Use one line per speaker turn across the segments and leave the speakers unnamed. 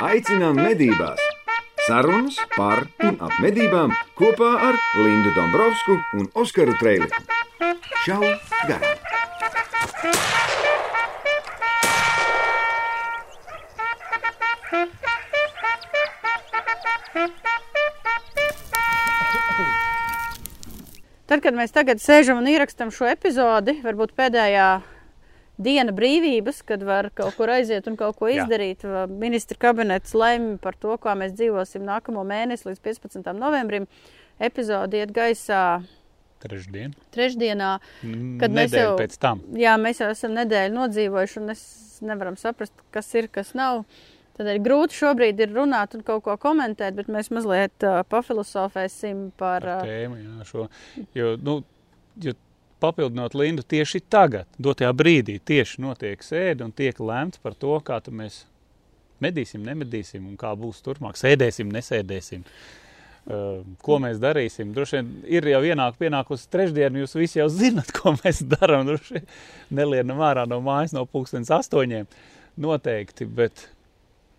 Aicinām medībās! Sarunas par un ap medībām kopā ar Lindu Dombrovskiju un Oskaru Trēliņu. Čau! Garām!
Tad, kad mēs tagad sēžam un ierakstām šo epizodi, varbūt pēdējā diena brīvības, kad var kaut kur aiziet un kaut ko
Jā.
izdarīt, va, ministra kabinets lemj par to, kā mēs dzīvosim nākamo mēnesi līdz 15. novembrim. Epizode iet gaisā
Trešdien.
trešdienā.
Kad
Kad mēs
Nedēļa
jau-
pēc tam.
Jā, mēs jau esam nedēļu nodzīvojuši, un es nevaram saprast, kas ir, kas nav. Tādēļ grūti šobrīd ir runāt un kaut ko komentēt, bet mēs mazliet uh, pafilosofēsim par.
Ar
Uh,
tēmu, jā, šo, jo, nu, jo papildinot Lindu, tieši tagad, dotajā brīdī, tieši notiek sēde un tiek lemts par to, kā mēs medīsim, nemedīsim un kā būs turpmāk. Sēdēsim, nesēdēsim. Uh, ko mēs darīsim? Droši vien ir jau ienāk, pienākusi trešdiena, jūs visi jau zinat, ko mēs darām. Droši vien nelienam ārā no mājas no pulkstens astoņiem noteikti, bet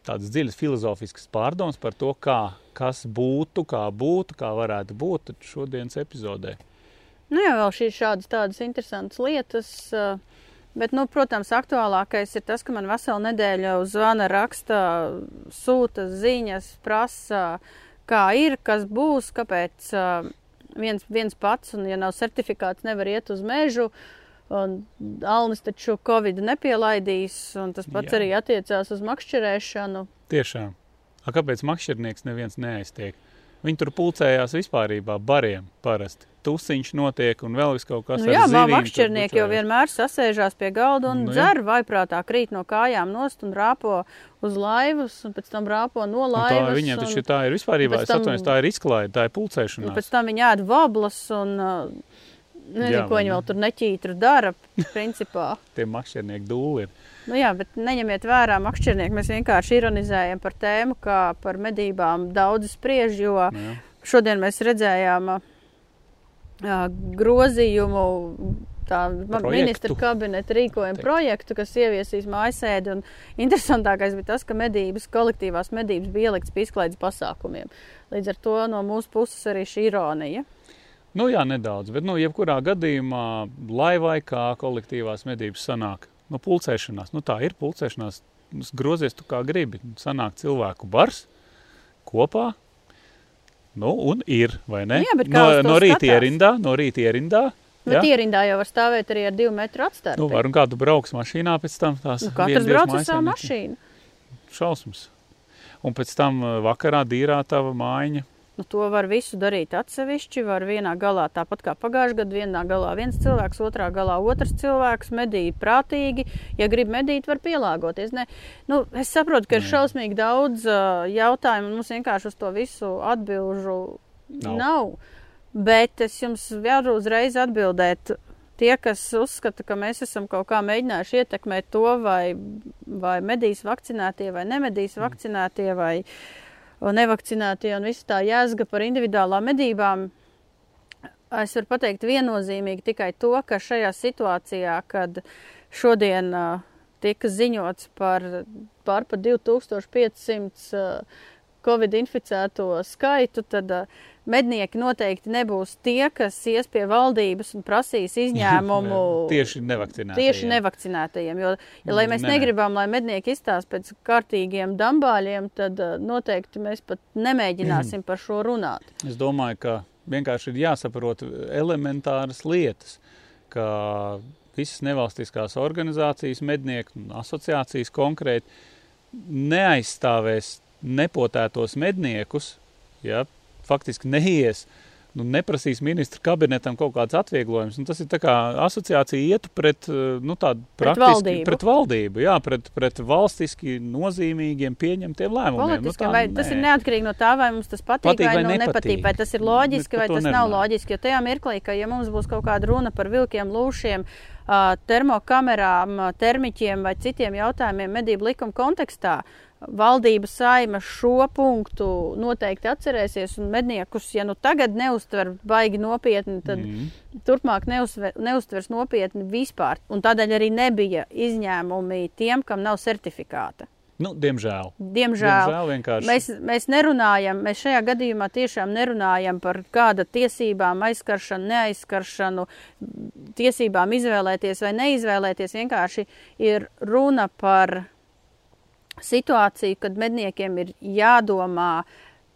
tādas dziļas filozofiskas pārdomas par to, kā, kas būtu, kā būtu, kā varētu būt šodienas epizodē.
Nu, jā, vēl šīs šādas tādas interesantas lietas. uh, Bet, nu, protams, aktuālākais ir tas, ka man veselu nedēļu zvana, raksta, sūta ziņas, prasa, kā ir, kas būs, kāpēc uh, viens, viens pats, un, ja nav certifikāts, nevar iet uz mežu. Un Alnis taču Covid nepielaidīs, un tas pats.
Jā.
arī attiecās uz makšķerēšanu.
Tiešām. A, kāpēc makšķernieks neviens neaiztiek? Viņi tur pulcējās vispārībā bariem parasti. Tusiņš notiek un vēl kaut kas
Nu, jā, makšķernieki jau vienmēr sasēžās pie galda un
Nu,
dzer vaiprātā krīt no kājām nost un rāpo uz laivas, un pēc tam rāpo no
Un tā,
laivas.
viņiem
un,
taču tā ir vispārībā, es atvainojos, tā ir izklaide, tā ir
un
pulcēšanās.
pēc tam viņi ēd voblas un uh, nezinu,
Jā,
ko viņi vēl tur neķītru dara, principā.
Tie makšķernieki dūli ir.
Nu jā, bet neņemiet vērā makšķernieku. Mēs vienkārši ironizējam par tēmu, kā par medībām daudz spriež, jo
Nu, jā.
šodien mēs redzējām uh, grozījumu. Tā ministra kabineta rīkojuma
Teikt.
projektu, kas ieviesīs mājasēdi. un Interesantākais bija tas, ka medības, kolektīvās medības bija ieliktas pie izklaides pasākumiem. Līdz ar to no mūsu puses arī šī ironija.
Nu, jā, nedaudz, bet, nu, jebkurā gadījumā, lai vai kā kolektīvās medības sanāk, nu, pulcēšanās, nu, tā ir pulcēšanās, Nu, grozies tu kā gribi, sanāk cilvēku bars kopā, nu, un ir, vai ne?
Jā, bet kā
no, no rīta
skatās?
ierindā, no rīta ierindā,
Bet
Jā.
ierindā jau var stāvēt arī ar divu metru atstarpi.
nu, var un kādu brauks mašīnā pēc tam tās.
nu, katrs brauc ar savu mašīnu.
Šausmas. Un pēc tam uh, vakarā dīrā tava mājiņa.
Nu, to var visu darīt atsevišķi. Var vienā galā, tāpat kā pagājušajā gadā, vienā galā viens cilvēks, otrā galā otrs cilvēks. Medīt prātīgi. Ja grib medīt, var pielāgoties. Ne? Nu, es saprotu, ka ir šausmīgi daudz uh, jautājumu, un mums vienkārši uz to visu atbilžu
Nav.
nav. nav. Bet es jums varu uzreiz atbildēt. Tie, kas uzskata, ka mēs esam kaut kā mēģinājuši ietekmēt to, vai, vai medīs vakcinētie vai nemedīs vakcinētie vai nevakcinētie un viss tā jēzga par individuālām medībām. Es varu pateikt viennozīmīgi tikai to, ka šajā situācijā, kad šodien tika ziņots par pār pa 2500 uh, covid inficēto skaitu, tad uh, mednieki noteikti nebūs tie, kas ies pie valdības un prasīs izņēmumu
Tieši nevakcinēti.
Tieši nevakcinētajiem. Jo, ja, lai mēs
nē.
negribam, lai mednieki izstāsta pēc kārtīgiem dambāļiem, tad uh, noteikti mēs pat nemēģināsim par šo runāt.
Es domāju, ka vienkārši ir jāsaprot elementāras lietas, ka visas nevalstiskās organizācijas, mednieku asociācijas konkrēti neaizstāvēs nepotētos medniekus, ja, faktiski neies, nu, neprasīs ministra kabinetam kaut kāds atvieglojums. Un tas ir tā kā asociācija ietu pret, eh, nu, tādu
Pret
praktiski-
valdību.
pret valdību, jā, pret, pret valstiski nozīmīgiem pieņemtiem lēmumiem. Nu, tā
vai tas ir
nē.
neatkarīgi no tā, vai mums tas patīk,
Patīk
vai,
vai
nu,
nepatīk.
nepatīk, vai tas ir loģiski,
Bet
vai tas nav
nerunājam.
loģiski. Jo tajā mirklī, ka ja mums būs kaut kāda runa par vilkiem, lūšiem, termokamerām, termiķiem vai citiem jautājumiem medību likuma kontekstā, valdība saima šo punktu noteikti atcerēsies, un medniekus, ja nu tagad neuztver baigi nopietni, tad
Mm.
turpmāk neuzve, neuztvers nopietni vispār. Un tādēļ arī nebija izņēmumi tiem, kam nav certifikāta.
Nu, diemžēl.
Diemžēl.
Diemžēl vienkārši.
Mēs, mēs nerunājam, mēs šajā gadījumā tiešām nerunājam par kāda tiesībām aizskaršanu, neaizskaršanu, tiesībām izvēlēties vai neizvēlēties. Vienkārši ir runa par situāciju, kad medniekiem ir jādomā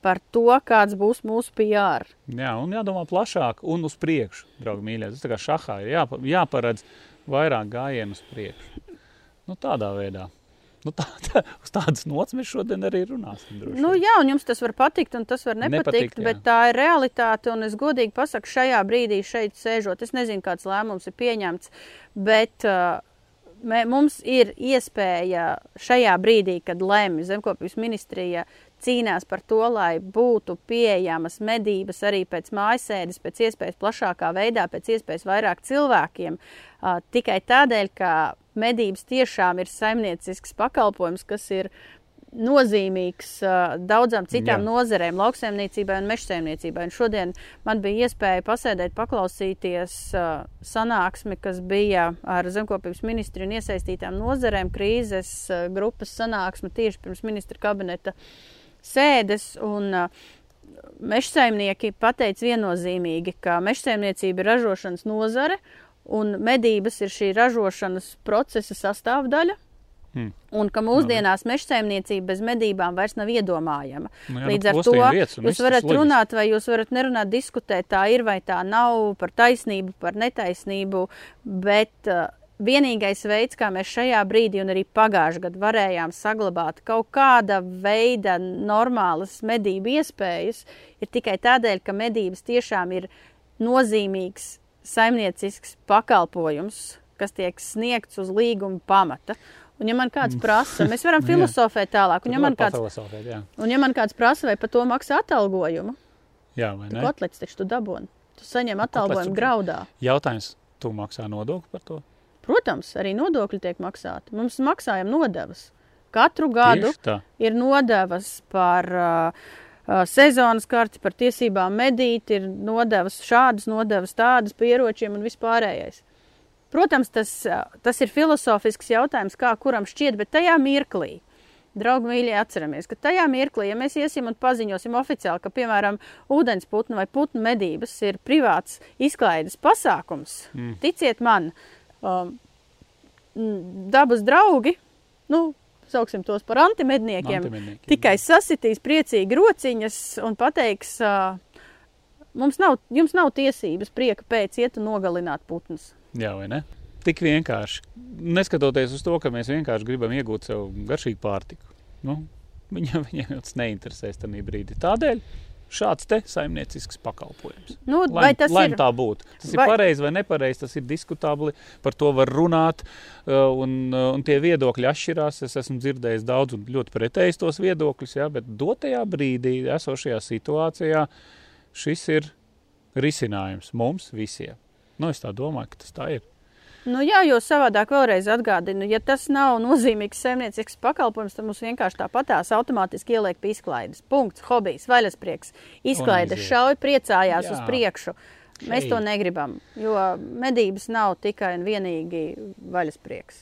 par to, kāds būs mūsu PR.
Jā, un jādomā plašāk un uz priekšu, draugi mīļie. Tas tā kā šahā ir jāpa, jāparedz vairāk gājienu uz priekšu. Nu, tādā veidā. Nu, tā, tā, uz tādas nots mēs šodien arī runāsim. droši
Nu, jā, un jums tas var patikt, un tas var nepatikt,
Nepatikt, jā.
bet tā ir realitāte. Un es godīgi pasaku, šajā brīdī šeit sēžot, es nezinu, kāds lēmums ir pieņemts, bet uh, mē, mums ir iespēja šajā brīdī, kad lemj zemkopības ministrija cīnās par to, lai būtu pieejamas medības arī pēc mājasēdes, pēc iespējas plašākā veidā, pēc iespējas vairāk cilvēkiem. Tikai tādēļ, ka medības tiešām ir saimniecisks pakalpojums, kas ir nozīmīgs uh, daudzām citām
Jā.
nozarēm, lauksaimniecībai un mežsaimniecībai. Un šodien man bija iespēja pasēdēt, paklausīties uh, sanāksmi, kas bija ar zemkopības ministru un iesaistītām nozarēm, krīzes uh, grupas sanāksme tieši pirms ministra kabineta sēdes. Un, uh, Mežsaimnieki pateica viennozīmīgi, ka mežsaimniecība ir ražošanas nozare un medības ir šī ražošanas procesa sastāvdaļa.
Hmm.
Un ka mūsdienās mežsaimniecība bez medībām vairs nav iedomājama.
Nu, jā,
Līdz
nu,
ar to
un
jūs varat runāt, vai jūs varat nerunāt, diskutēt, tā ir vai tā nav, par taisnību, par netaisnību, bet uh, vienīgais veids, kā mēs šajā brīdī un arī pagājušajā gadā varējām saglabāt kaut kāda veida normālas medību iespējas, ir tikai tādēļ, ka medības tiešām ir nozīmīgs saimniecisks pakalpojums, kas tiek sniegts uz līguma pamata. Un, ja man kāds prasa, mēs varam filozofēt tālāk, un ja, man kāds, un ja man kāds prasa, vai par to maksā atalgojumu,
jā, vai ne?
kotlets taču tu dabūni. Tu saņem atalgojumu
tu-
graudā.
Jautājums, tu maksā nodokli par to?
Protams, arī nodokļi tiek maksāti. Mums maksājam nodevas. Katru gadu ir nodevas par uh, uh, sezonas karti, par tiesībām medīt, ir nodevas šādas, nodevas tādas par ieročiem un vispārējais. Protams, tas, tas ir filozofisks jautājums, kā kuram šķiet, bet tajā mirklī, draugi mīļie, atceramies, ka tajā mirklī, ja mēs iesim un paziņosim oficiāli, ka, piemēram, ūdensputnu vai putnu medības ir privāts izklaides pasākums, mm. ticiet man, um, dabas draugi, nu, sauksim tos par antimedniekiem,
Antimedniekiem,
tikai
jā.
sasitīs priecīgi rociņas un pateiks, uh, mums nav, jums nav tiesības prieka pēc iet un nogalināt putnus.
Jā, vai ne? Tik vienkārši. Neskatoties uz to, ka mēs vienkārši gribam iegūt sev garšīgu pārtiku. Nu, viņam, viņam tas neinteresēs tajā brīdī. Tādēļ šāds te saimniecisks pakalpojums.
Nu,
Lai,
vai tas
lai
ir?
tā būtu. Tas
vai-
ir pareizi vai nepareizi, tas ir diskutabli. Par to var runāt, uh, un, uh, un tie viedokļi atšķirās. Es esmu dzirdējis daudz un ļoti pretējs tos viedokļus, jā, bet dotajā brīdī, esošajā situācijā, šis ir risinājums mums visiem. Nu, es tā domāju, ka tas tā ir.
Nu, jā, jo savādāk vēlreiz atgādinu, ja tas nav nozīmīgs saimniecisks pakalpojums, tad mums vienkārši tāpatās automātiski ieliek pie izklaides. Punkts, hobijs, vaļasprieks, izklaides,
aiziet.
šauj, priecājās
Jā.
uz priekšu. Mēs
Hei.
to negribam, jo medības nav tikai un vienīgi vaļasprieks.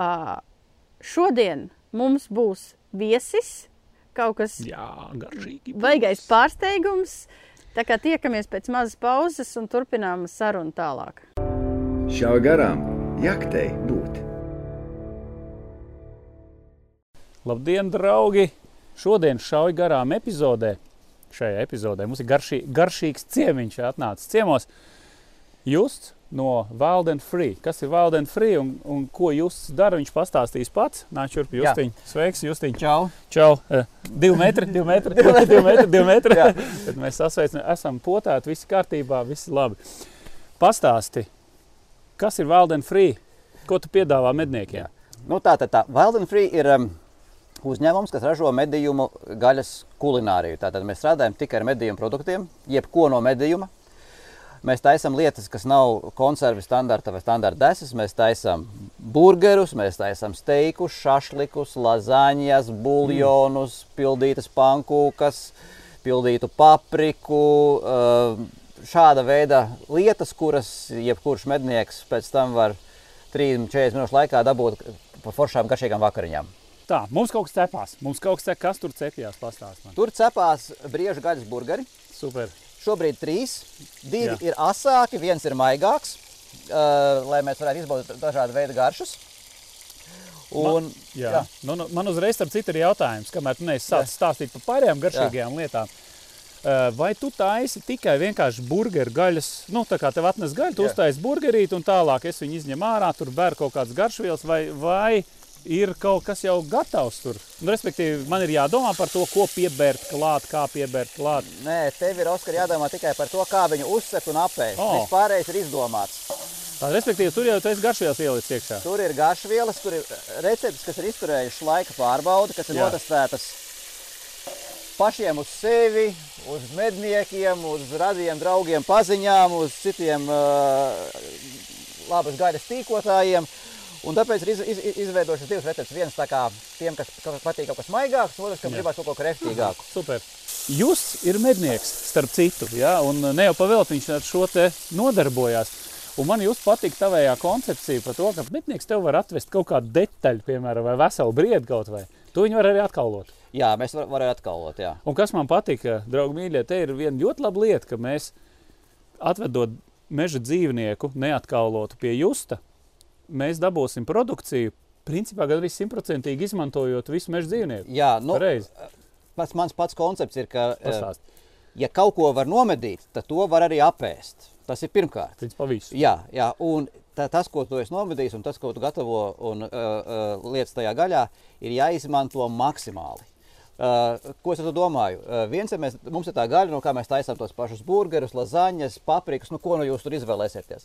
Uh, šodien mums būs viesis, kaut kas
Jā, garšīgi.
baigais pārsteigums. Tā kā tiekamies pēc mazas pauzes un turpinām sarunu tālāk.
Šauj garām, jaktei būt.
Labdien, draugi! Šodien šauj garām epizodē. Šajā epizodē mums ir garšī, garšīgs ciemiņš atnācis ciemos. Justs no Wild and Free. Kas ir Wild and Free un, un ko jūs dara? Viņš pastāstīs pats. Nāc, šurp,
Jā.
Justiņ. Sveiks, Justiņ.
Čau!
Čau! Eh, Divi metri, divi metri, divi metri, divi metri.
Jā.
Bet mēs sasveicam, esam potēti, viss kārtībā, viss labi. Pastāsti, kas ir Wild and Free? Ko tu piedāvā medniekiem?
Nu, tā tad tā Wild and Free ir um, uzņēmums, kas ražo medījumu gaļas kulināriju. Tātad mēs strādājam tikai ar medījumu produktiem, jebko no medījuma. Mēs taisām lietas, kas nav konservi standarta vai standarta desas. Mēs taisām burgerus, mēs taisām steikus, šašlikus, lazaņas, buljonus, pildītas pankūkas, pildītu papriku. uh, Šāda veida lietas, kuras jebkurš mednieks pēc tam var 30-40 minūšu laikā dabūt par foršām garšīgām vakariņām.
Tā, mums kaut kas cepās. Mums kaut kas cepās, kas tur cepjās, pastāst man.
Tur cepās briežu gaļas burgeri.
Super.
Šobrīd trīs. Divi
Jā.
Ir asāki, viens ir maigāks, uh, lai mēs varētu izbaudīt dažādu veidu garšas. Un,
Jā. Jā. Nu, nu, man uzreiz ar citu ir jautājums, kamēr tu neesi sācis stāstīt par pārējām garšīgajām Jā. lietām. Uh, Vai tu taisi tikai vienkārši burgeru gaļas, nu, tā kā tev atnes gaļu, tu uztaisi burgerīti un tālāk es viņu izņemu ārā, tur bēr kaut kādas garšvielas, vai, vai ir kaut kas jau gatavs tur? Nu, respektīvi, man ir jādomā par to, ko piebērt klāt, kā piebērt klāt.
Nē, tev ir Oskar jādomā tikai par to, kā viņu uzsekt un apēst. Oh. Viss pārējais ir izdomāts.
Tā, respektīvi, tur jau esi garšvielas ielicis iekšā.
Tur ir garšvielas, tur ir receptes, kas ir izturējušas laika pārbaudi, kas ir
Jā.
notestētas pašiem uz sevi, uz medniekiem, uz radiem draugiem, paziņām, uz citiem uh, labas gaļas tīkotājiem. Un tāpēc ir iz, iz, izveidojušas divas receptes. Viens tā kā tiem, kas ka patīk kaut kas maigāks, otrs, kam gribās kaut ko kreftīgāku.
Super. Jūs ir mednieks, starp citu, ja? un ne jau pavēlēt viņš ar šo te nodarbojās. Un man jūs patīk tavējā koncepcija par to, ka mednieks tev var atvest kaut kādu detaļu, piemēram, vai veselu briedu kaut vai. To viņi var arī atkalot.
Jā, mēs var, varam atkalot. Jā.
Un kas man patika, draugi mīļie, te ir viena ļoti laba lieta, ka mēs atvedot meža dzīvnieku neatkaulotu pie justa, mēs dabūsim produkciju, principā gandrīz simtprocentīgi izmantojot visu meža dzīvnieku.
Jā, nu,
Pareizi.
pats, mans pats koncepts ir, ka, eh,
Pastāst.
ja kaut ko var nomedīt, tad to var arī apēst. Tas ir pirmkārt.
Principā visu.
Jā, jā un tā, tas, ko tu esi nomedījis, un tas, ko tu gatavo un uh, uh, lietas tajā gaļā, ir jāizmanto maksimāli. Uh, ko es domāju? Uh, viens ir, mēs, mums ir tā gaļa, no kā mēs taisām tos pašus burgerus, lazaņas, paprikas, nu, ko nu jūs tur izvēlēsieties.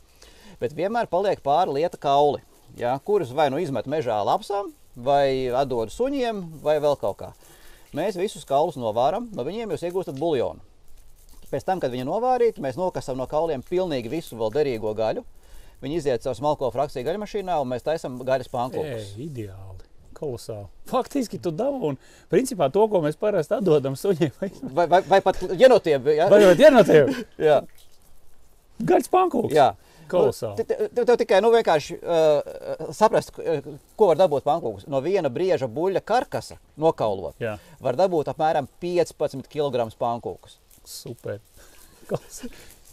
Bet vienmēr paliek pāri lieta kauli, ja, kurus vai nu izmet mežā lapsām, vai atdod suņiem, vai vēl kaut kā. Mēs visus kaulus novāram, no viņiem jūs iegūstat buļļonu. Pēc tam, kad viņi novārīti, mēs nokasām no kauliem pilnīgi visu vēl derīgo gaļu. Viņi iziet caur smalko frakciju gaļmašīnā, un mēs taisām gaļas pankūkus.
Ideāli. Kolosāli. Faktiski tu dabūji, principā to, ko mēs parasti atdodam suņiem, vai,
Vai, vai, pat ģenotiem? Ja?
vai jau dienotiem,
Jā,
gaļas pankūks.
jā.
Kolosāli.
Nu, te- te- Tev tikai nu, vienkārši uh, saprast, uh, ko var dabūt pankūkus. No viena brieža buļļa karkasa nokaulot,
Jā,
var dabūt apmēram 15 kg pankūkus.
super.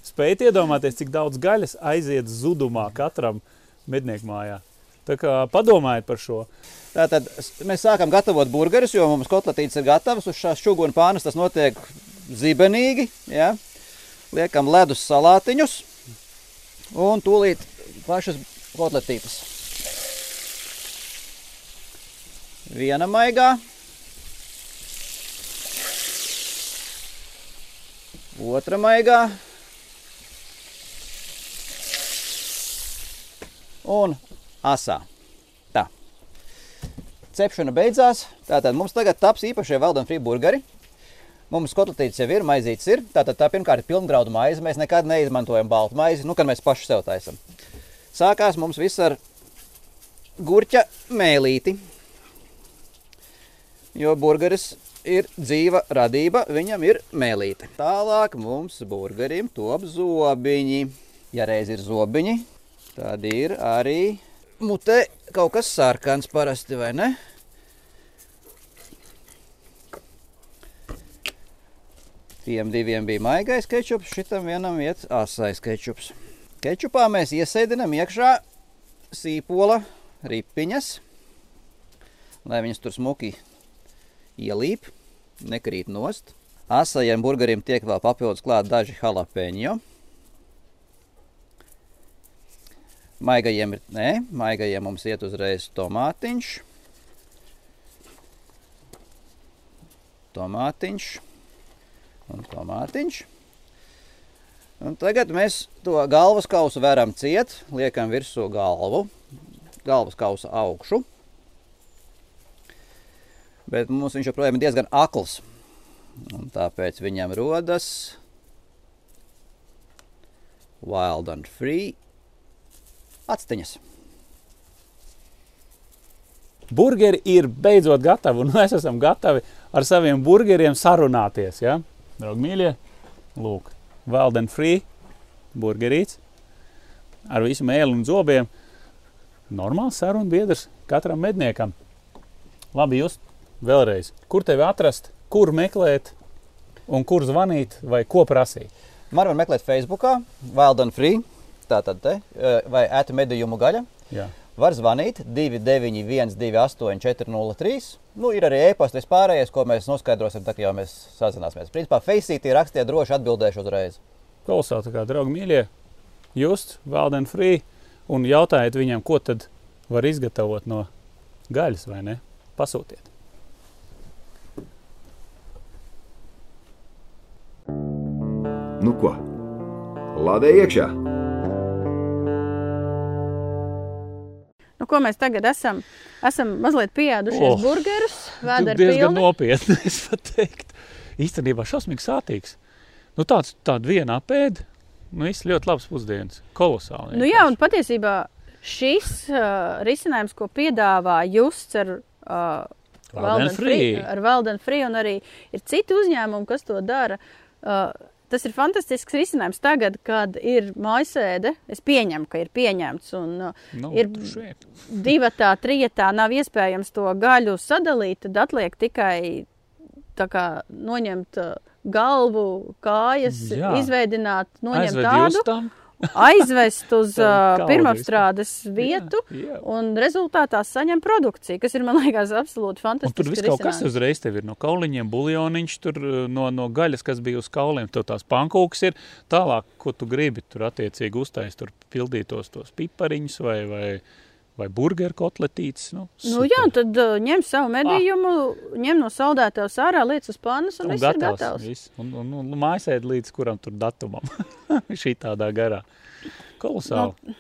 Spējat iedomāties, cik daudz gaļas aiziet zudumā katram mednieku mājā. Tā kā padomājiet par šo.
Tātad mēs sākam gatavot burgerus, jo mums kotletītes ir gatavas. Uz šās čūnu pānas tas notiek zibenīgi. Ja? Liekam ledus salātiņus un tūlīt pašas kotletītes. Viena maigā, otra maigā un asā. Tā. Cepšana beidzās. Tātad mums tagad taps īpašie Valdenfrī burgeri. Mums kotletītes jau ir, maizītes ir. Tātad tā pirmkārt ir pilngraudu maize. Mēs nekad neizmantojam baltu maizi, nu, kad mēs paši sev taisam. Sākās mums viss ar gurķa mēlīti. Jo burgeris ir dzīva radība, viņam ir mēlīte. Tālāk mums burgerim top zobiņi. Ja reiz ir zobiņi, tad ir arī mutē kaut kas sarkans parasti, vai ne? Tiem diviem bija maigais kečups, šitam vienam iet asais kečups. Kečupā mēs iesēdinam iekšā sīpola ripiņas, lai viņas tur smuki ielīp, nekrīt nost. Asajiem burgeriem tiek vēl papildus klāt daži jalapeņo. Maigajiem ir, nē, maigajiem mums iet uzreiz tomātiņš. Tomātiņš un tomātiņš. Un tagad mēs to galvas kausu veram ciet, liekam virsū galvu, galvas kausa augšu. Bet mums viņš joprojām ir diezgan akls. Un tāpēc viņam rodas wild and free atsteņas.
Burgeri ir beidzot gatavi, un mēs esam gatavi ar saviem burgeriem sarunāties. Ja? Draugi, mīļie, lūk, Valden Free burgerīts ar visu mēlu un zobiem. Normāls sarunu biedrs katram medniekam. Labi, jūs vēlreiz. Kur tevi atrast, kur meklēt, un kur zvanīt, vai ko prasīt?
Man var meklēt Facebook, Wild and Free, tātad te, eh, vai ēta medījumu gaļa.
Jā.
Var zvanīt 291, 28, 403. Nu, ir arī e-pasta vispārējais, ko mēs noskaidrosim, tad, jau mēs sazināsimies. Principā, Faceitī rakstiet droši atbildēšu uzreiz.
Tā kā draugi mīļie, just Valden Free un jautājiet viņam, ko tad var izgatavot no gaļas vai ne? Pasūtiet.
Nu ko? Lādē iekšā!
Nu, ko mēs tagad esam? Esam mazliet pieēdušies
Oh,
burgerus,
Tu
vēderi
diezgan
pilni.
nopietni, es pat teiktu. Īstenībā šausmīgi sātīgs. Nu, tāds tāda viena apēda, nu, viss ļoti labs pusdienas. Kolosāli.
Nu, jā, un patiesībā šis uh, risinājums, ko piedāvā Justs ar uh,
Wild and Free.
ar Valden Free, un arī ir citi uzņēmumi, kas to dara. Uh, tas ir fantastisks risinājums tagad, kad ir mājasēde. Es pieņemu, ka ir pieņemts, un uh,
nu,
ir
šeit.
divatā, trijatā nav iespējams to gaļu sadalīt, tad atliek tikai tā kā noņemt uh, galvu, kājas,
Jā.
izveidināt, noņemt
Aizved
tādu,
jūs tam.
Aizvest uz uh, pirmapstrādes vietu.
Jā, jā.
Un rezultātā saņem produkciju, kas ir, man liekas, absolūti
Un tur
fantastiski.
viss kaut kas uzreiz tev ir no kauliņiem, buļļoniņš, tur no, no gaļas, kas bija uz kauliem. Tur tās pankūkas ir tālāk, ko tu gribi. Tur attiecīgi uztaisīt, tur pildītos tos pipariņus vai, vai, vai burgeru kotletītes. Nu,
Nu, jā, un tad uh, ņem savu medījumu, ņem no saldētājs ārā, liec uz pannas un, un viss ir gatavs.
Viss. Un, un, un mājasēd līdz kuram tur datumam. Šī tādā garā. Kolosāli.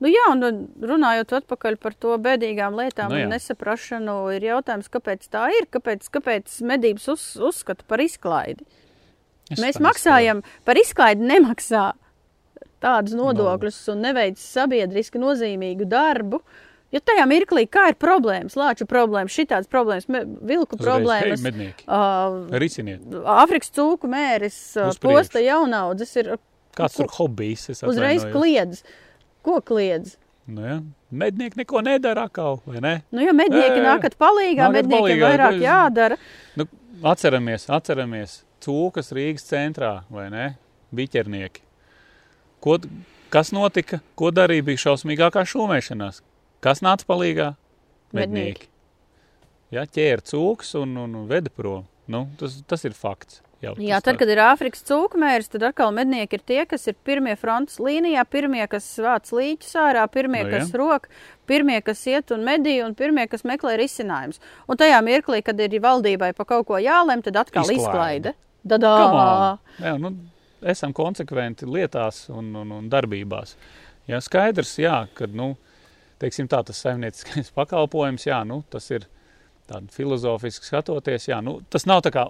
Nu, jā, un un runājot atpakaļ par to bēdīgām lietām
Nu,
nu,
jā.
un nesaprašanu, ir jautājums, kāpēc tā ir, kāpēc, kāpēc medības uz, uzskata par izklaidi.
Es
Mēs maksājam par izklaidi, nemaksā tādus nodokļus un neveic sabiedriski nozīmīgu darbu. Jo tajā mirklī, kā ir problēmas, lāču problēmas, šitādas problēmas, vilku
Uzreiz,
problēmas,
hei,
uh,
Risiniet.
Afrikas cūku mēris, uh, posta jaunaudzes ir
Kāds
Ko-
tur hobijs?
Uzreiz kliedz. Ko kliedz?
Nu, ja. Mednieki neko nedara atkal, vai ne?
Nu, ja mednieki nākat palīgā,
Nākat
medniekiem
palīgā,
vairāk
es-
jādara.
Nu, atceramies, atceramies, cūkas Rīgas centrā, vai ne? Biķernieki. Ko, kas notika? Ko darīja? Bija šausmīgākā šūmēšanās. Kas nāca palīgā?
Mednieki.
Jā, ķēra cūkas un, un, un veda prom. Nu, tas, tas ir fakts. Jau,
Jā, tad, kad ir Āfrikas cūkmērs, tad atkal mednieki ir tie, kas ir pirmie frontes līnijā, pirmie, kas vāc līķus ārā, pirmie,
Nu, jā.
kas rok, pirmie, kas iet un medī, un pirmie, kas meklē risinājumus. Un tajā mirklī, kad ir valdībai pa kaut ko jālem, tad atkal
Izklaide.
izklaide. Dadā!
Jā, nu, esam konsekventi lietās un, un, un darbībās. Jā, skaidrs, jā, ka nu, tā, tas saimnieciskais pakalpojums, jā, nu, tas ir tāda filozofiski skatoties. Jā, nu, tas nav tā kā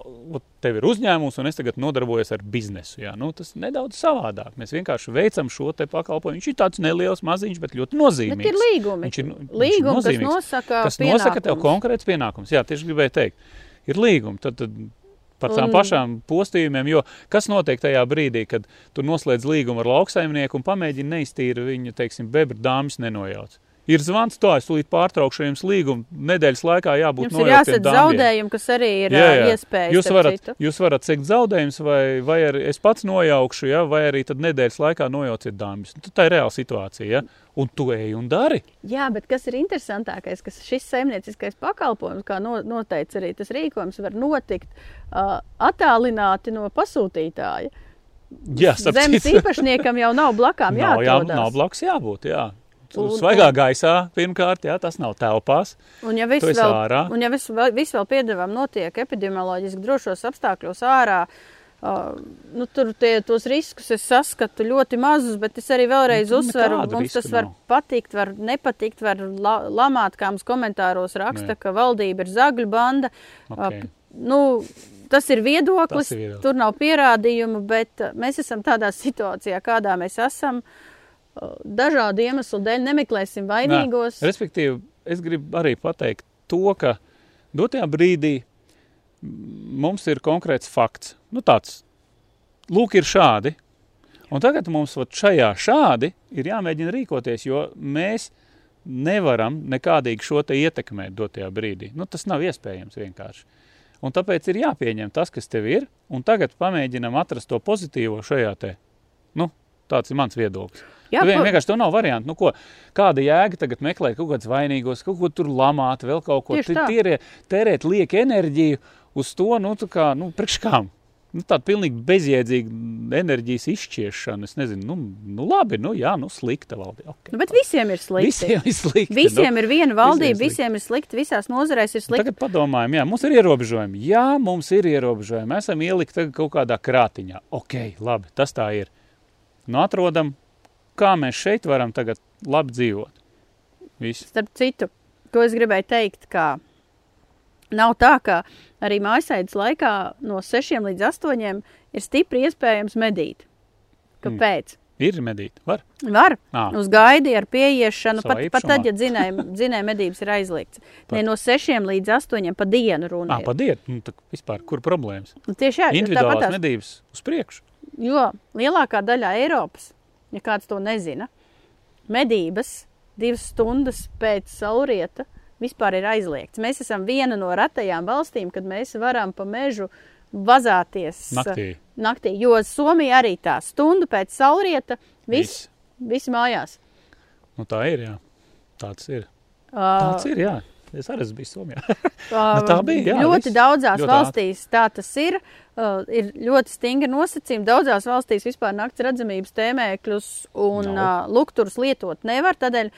tev ir uzņēmums un es tagad nodarbojos ar biznesu. Jā, nu, tas nedaudz savādāk. Mēs vienkārši veicam šo te pakalpojumu. Viņš ir tāds neliels, maziņš, bet ļoti nozīmīgs.
Bet ir līgumi.
Viņš ir, nu, viņš ir
Līgumi, kas
nozīmīgs
nosaka,
kas nosaka tev konkrēts pienākums. Jā, tieši gribēju teikt, ir līgumi. Tad, tad par tām
Un-
pašām postījumiem, jo kas notiek tajā brīdī, kad tu noslēdz līgumu ar lauksaimnieku un pamēģini neiztīri viņa, teiksim, bebra dāmas nenojauc. Ir zvans, tā es tūlīt pārtraukšu jums līgumu. Nedēļas laikā jābūt
Jums ir jāsadz zaudējumi, kas arī ir
Jā,
jā, iespējas.
Jūs varat,
citu.
jūs varat sekt zaudējumus, vai, vai arī es pats nojaukšu, ja, vai arī tad nedēļas laikā nojauciet dāmas. Nu, Tā ir reāla situācija. Ja? Un tu ej un dari.
Jā, bet kas ir interesantākais, ka šis saimnieciskais pakalpojums, kā no, noteica arī tas rīkojums, var notikt uh, attālināti no pasūtītāja.
Jā,
Zemes īpašniekam jau nav blakām
Nav, jā, nav blakus jābūt. Jā.
Un-
Un, Svaigā gaisā, pirmkārt, jā, tas nav telpās.
Un ja viss vēl,
ārā.
un ja viss vēl, viss vēl piedevām notiek epidemioloģiski drošos apstākļos ārā, uh, nu, tur tie, tos riskus es saskatu ļoti mazus, bet es arī vēlreiz
Nu,
uzsveru, mums tas var
nav.
patikt, var nepatikt, var la, lamāt, kā mums komentāros raksta,
Nē.
ka valdība ir zagļu banda.
Okay.
Uh, nu, tas ir viedoklis,
Tas ir viedoklis.
tur nav pierādījumu, bet mēs esam tādā situācijā, kādā mēs esam. Uh, Dažādu iemeslu dēļ nemeklēsim vainīgos.
Nē, respektīvi, es gribu arī pateikt to, ka dotajā brīdī mums ir konkrēts fakts. Nu, tāds, lūk, ir šādi. Un tagad mums šajā šādi ir jāmēģina rīkoties, jo mēs nevaram nekādīgi šo te ietekmēt dotajā brīdī. Nu, tas nav iespējams vienkārši. Un tāpēc ir jāpieņem tas, kas tev ir, un tagad pamēģinam atrast to pozitīvo šajā te. Nu, tāds ir mans viedoklis.
Jā,
vien, vienkārši tev nav variantu. Nu, ko, kāda jēga tagad meklēt kaut kādus vainīgos, kaut ko tur lamāt, vēl kaut ko
Tieši tā.
tērēt, tērēt lieku enerģiju uz to, nu, tā kā, nu, priekš kām. Nu, tāda pilnīgi bezjēdzīga enerģijas izšķiešana. Es nezinu, nu, nu labi, nu, jā, nu, slikta valdība. Okay.
Nu, bet visiem ir slikti.
Visiem ir slikti.
Visiem ir viena valdība,
visiem
ir slikti, visās nozarēs ir
Nu,
slikti.
Tagad padomājam, jā, mums ir ierobežojumi. Jā, mums ir ierobežojumi. Esam ielikti kaut kādā krātiņā. Ok, labi, tas tā ir. Nu, atrodam, kā mēs šeit varam tagad labi dzīvot. Viss.
Starp citu, ko es gribēju teikt, ka nav tā, ka arī mājasaidas laikā no 6 līdz 8 ir stipri iespējams medīt. Kāpēc?
Ir medīt, var.
Var.
Ā.
Uz gaidi ar pieiešanu,
Savā
pat, pat tad, ja dzinēja, dzinēja medības ir aizliegts. Ne no 6 līdz 8 pa dienu runā.
padiet, nu, tā vispār, kur problēmas?
Tieši jā,
Individuālās
tāpatās-
medības uz priekšu.
Jo lielākā daļa Eiropas, ja kāds to nezina, medības divas stundas pēc saulrieta vispār ir aizliegts. Mēs esam viena no retajām valstīm, kad mēs varam pa mežu vazāties
Naktī.
naktī jo Somija arī tā stundu pēc saulrieta viss, viss mājās.
Nu, tā ir, jā. Tāds ir.
Uh,
Tāds ir, jā. Es arī esmu bijis Somijā.
Uh,
Nu, tā bija, jā,
ļoti
viss.
daudzās
Ļoti
valstīs tā tas ir. Uh, ir ļoti stingri nosacījumi. Daudzās valstīs vispār nakts redzamības tēmēkļus un
Nav.
uh, lukturus lietot nevar. Tādēļ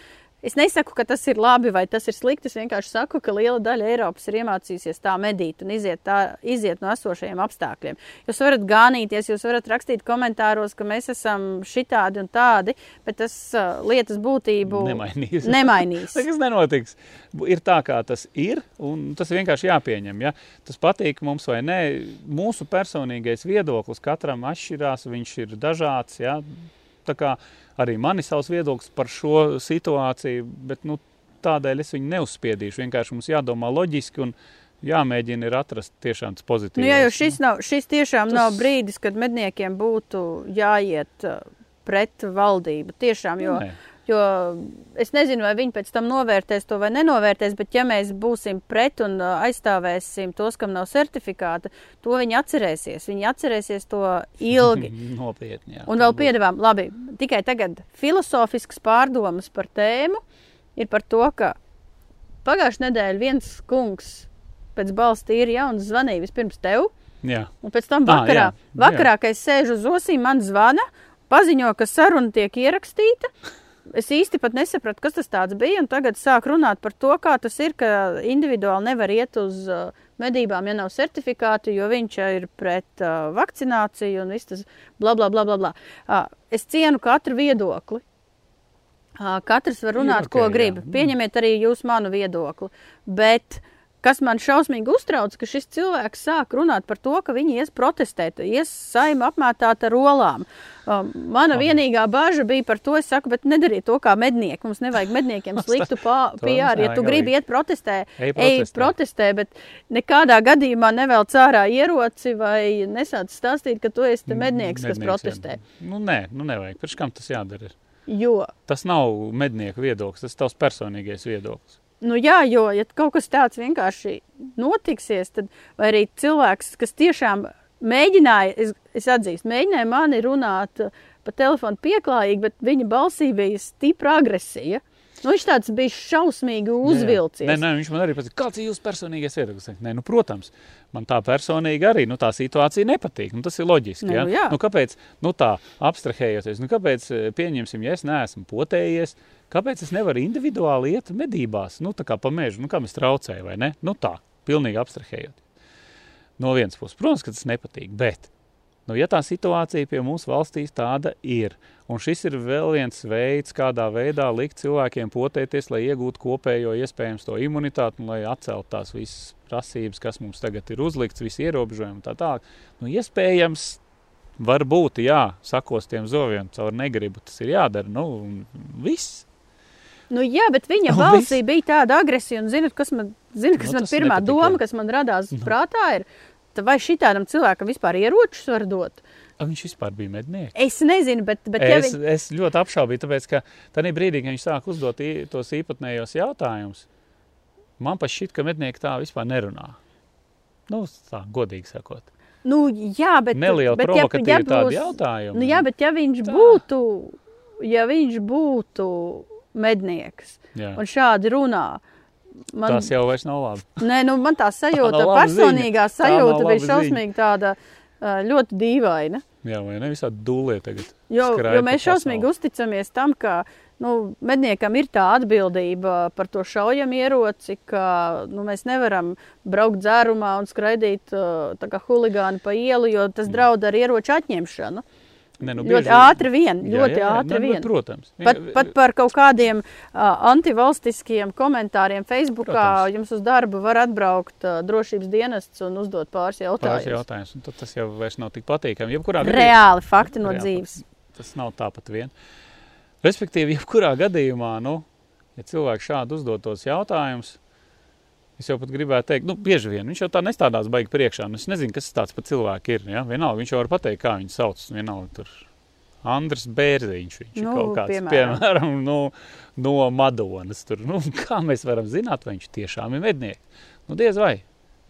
es nesaku, ka tas ir labi vai tas ir slikti. Es vienkārši saku, ka liela daļa Eiropas ir iemācījusies tā medīt un iziet, tā, iziet no esošajiem apstākļiem. Jūs varat gānīties, jūs varat rakstīt komentāros, ka mēs esam šitādi un tādi, bet tas uh, lietas būtību
Nemainīs.
nemainīs.
Nekas nenotiks. Ir tā, kā tas ir, un tas vienkārši jāpieņem. Ja? Tas patīk mums vai nē. Mūsu personīgais viedoklis katram atšķirās, viņš ir dažāds. Ja? Arī man ir savs viedoklis par šo situāciju, bet nu, tādēļ es viņu neuzspiedīšu. Vienkārši mums jādomā loģiski un jāmēģina ir atrast tiešām tas pozitīvs.
Nu, jā, jo šis, nav, šis tiešām tas...
Tas-
nav brīdis, kad medniekiem būtu jāiet uh, pret valdību. Tiešām, jo,
Nē.
Jo es nezinu, vai viņi pēc tam novērtēs to vai nenovērtēs, bet ja mēs būsim pret un uh, aizstāvēsim tos, kam nav certifikāta, to viņi atcerēsies. Viņi atcerēsies to ilgi.
Nopietni. Jā.
Un vēl piedāvām, labi, tikai tagad filozofisks pārdomas par tēmu ir par to, ka pagājušajā nedēļā viens kungs pēc balsta ir jauns zvanīja vispirms tev.
Jā.
Un pēc tam vakarā,
jā, jā.
vakarā kad es sēžu uz osīm, man zvana, paziņo, ka saruna tiek ierakstīta. Es īsti pat nesapratu, kas tas bija. Tagad sāk runāt par to, kā tas ir, ka individuāli nevar iet uz uh, medībām, ja nav certifikāta, jo viņš ir pret uh, vakcināciju un viss tas bla bla bla. bla, bla. Uh, es cienu katru viedokli. Uh, katrs var runāt,
Ir
ko
ok,
grib.
jā.
Pieņemiet arī jūs manu viedokli. Bet kas man šausmīgi uztrauc, ka šis cilvēks sāk runāt par to, ka viņi ies protestēt, ies saima apmētāt ar rolām. Um, mana
Labi.
vienīgā bažas bija par to, es saku, bet nedariet to kā mednieki. Mums nevajag medniekiem sliktu PR. Ja tu gribi iet protestē,
Ej
ej
protestē.
protestē, bet nekādā gadījumā nevēl cārā ieroci vai nesāc stāstīt, ka tu esi mednieks, kas
Mednieks,
protestē.
Jā. Nu, nē, nu nevajag. Pirms kam tas jādara?
Jo
Tas nav mednieku viedoklis, tas ir tavs personīgais viedoklis.
Nu, jā, jo, ja kaut kas tāds vienkārši notiksies, tad arī cilvēks, kas tiešām mēģināja, es, es atzīstu, mēģināja mani runāt uh, pa telefonu pieklājīgi, bet viņa balsī bija stipra agresija. Nu, viņš tāds bija šausmīgi uzvilcies.
Nē, nē, viņš man arī pateica, kāds ir jūsu personīgais viedoklis. Nē, nu, protams, man tā personīgi arī nu, tā situācija nepatīk. Nu, tas ir loģiski.
Nu,
ja?
jā.
nu, kāpēc, nu, tā abstrahējoties, nu, kāpēc, eh, pieņemsim, ja es neesmu potējies, kāpēc es nevaru individuāli iet medībās, nu, tā kā pa mežu, nu, kam es traucēju, vai ne? Nu, tā, pilnīgi abstrahējot. No vienas puses, protams, ka tas nepatīk, bet Nu, ja tā situācija pie mums valstīs tāda ir, un šis ir vēl viens veids, kādā veidā likt cilvēkiem potēties, lai iegūtu kopējo iespējams to imunitāti un lai atceltu tās visas prasības, kas mums tagad ir uzlikts, visi ierobežojumi un tā tālāk, nu, iespējams, varbūt, jā, sakos tiem zoviem caur negribu, tas ir jādara, nu, viss.
Nu, jā, bet viņa balsī bija tāda agresija, un zinat, kas man, zinat, kas
Nu,
man pirmā
nepatika,
doma, kas man radās prātā, ir, vai šitādam cilvēkam vispār ieročus var dot?
A, viņš vispār bija mednieks.
Es nezinu, bet, bet ja
Es,
viņ...
es ļoti apšaubīju, tāpēc, ka tajā brīdī, kad viņš sāk uzdot tos īpatnējos jautājumus, man pat šķiet, ka mednieki tā vispār nerunā. Nu, tā godīgi sakot.
Nu, jā, bet,
Neliela
bet
provokatīva
ja, ja
tāda
būs-
jautājuma.
Nu, jā, bet ja viņš
Tā.
būtu, ja viņš būtu mednieks
Jā.
un šādi runā, man,
Tas jau vairs nav labi.
nē, nu, man tā sajūta,
laba
personīgā
ziņa. Tā
sajūta
laba
bija šausmīgi tāda ļoti dīvaina.
Jā, vai ne? Visādi dūlie tagad.
Jo,
skraida
jo mēs šausmīgi uzticamies tam, ka nu, medniekam ir tā atbildība par to šaujamieroci, ka nu, mēs nevaram braukt dzērumā un skraidīt tā kā huligāni pa ielu, jo tas draud ar ieroču atņemšanu.
Ne, nu,
Ļoti ātri vien,
Jā,
ļoti
jā, jā,
ātri
nu,
vien.
Protams.
Pat, pat par kaut kādiem uh, antivalstiskiem komentāriem Facebookā
Protams.
jums uz darbu var atbraukt uh, drošības dienests un uzdot pāris
Pāris
jautājumus.
jautājums, un tad tas jau vairs nav tik patīkami. Jebkurā gadījumā-
Reāli fakti no
Reāli
dzīves.
tas nav tāpat vien. Respektīvi, jebkurā gadījumā, nu, ja cilvēks šādi uzdod tos jautājumus, es jau pat gribētu teikt, nu, bieži vien viņš jau tā nestādās baigi priekšā. Nu, es nezinu, kas tas par cilvēku ir. Ja? Vienalga, viņš jau var pateikt, kā viņu sauc. Vienalga, tur Andris Bērziņš, viņš ir
Nu,
kaut kāds,
piemēram.
piemēram, no, no Madonas. Tur, nu, kā mēs varam zināt, vai viņš tiešām ir mednieks? Nu, diez vai.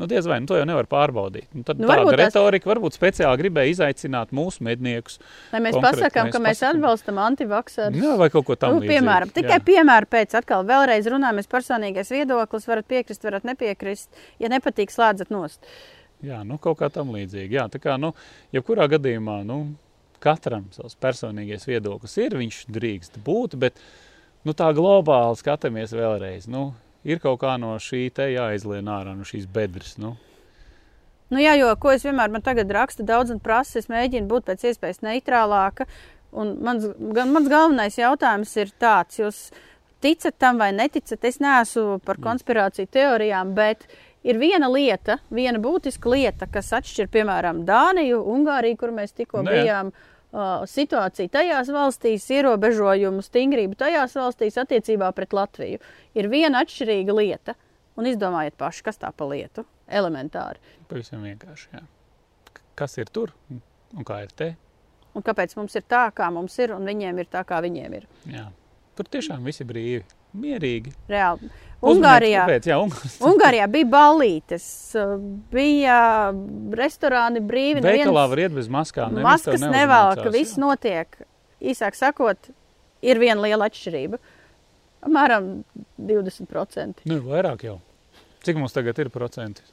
Nu, diez vai, nu, to jau nevar pārbaudīt. Nu, tad
Nu,
tāda retorika varbūt speciāli gribēja izaicināt mūsu medniekus.
Lai mēs pasakām,
mēs
ka mēs
pasakām.
atbalstam antivakserus.
Jā, vai kaut ko
Nu,
tādu
piemēram, tikai piemēra pēc atkal vēlreiz runājamies personīgais viedoklis, varat piekrist, varat nepiekrist. Ja nepatīk, slēdzat nost.
Jā, nu, kaut kā tam līdzīga. Jā, tā kā, nu, jebkurā gadījumā, nu, katram savs personīgais viedoklis ir, viņš drīkst būt, bet, nu, tā globāli skatāmies vēlreiz, nu, ir kaut kā no šī te jāizlien ārā, no šīs bedres, nu.
Nu, jā, jo ko es vienmēr man tagad rakstu daudz un prasu, es mēģinu būt pēc iespējas neitrālāka. Un mans, gan, mans galvenais jautājums ir tāds, jūs ticat tam vai neticat, es neesmu par konspirāciju teorijām, bet ir viena lieta, viena būtiska lieta, kas atšķir, piemēram, Dāniju, Ungāriju, kur mēs tikko
Nu, jā.
Uh, situācija tajās valstīs, ierobežojumu stingrību tajās valstīs attiecībā pret Latviju. Ir viena atšķirīga lieta, un izdomājiet paši, kas tā pa lietu. Elementāri.
Pavisam vienkārši, jā. Kas ir tur un kā ir te?
Un kāpēc mums ir tā, kā mums ir, un viņiem ir tā, kā viņiem ir?
Jā. Tur tiešām visi brīvi, mierīgi.
Reāli. Ungārijā,
Kāpēc? Jā, Ungārijā.
Ungārijā bija ballītes, uh, bija restorāni brīvi.
Veikalā var iet bez maskām.
maskas nevelk, viss notiek. Īsāk sakot, ir viena liela atšķirība. Apmēram 20%.
Nu, vairāk jau. Cik mums tagad ir procenti?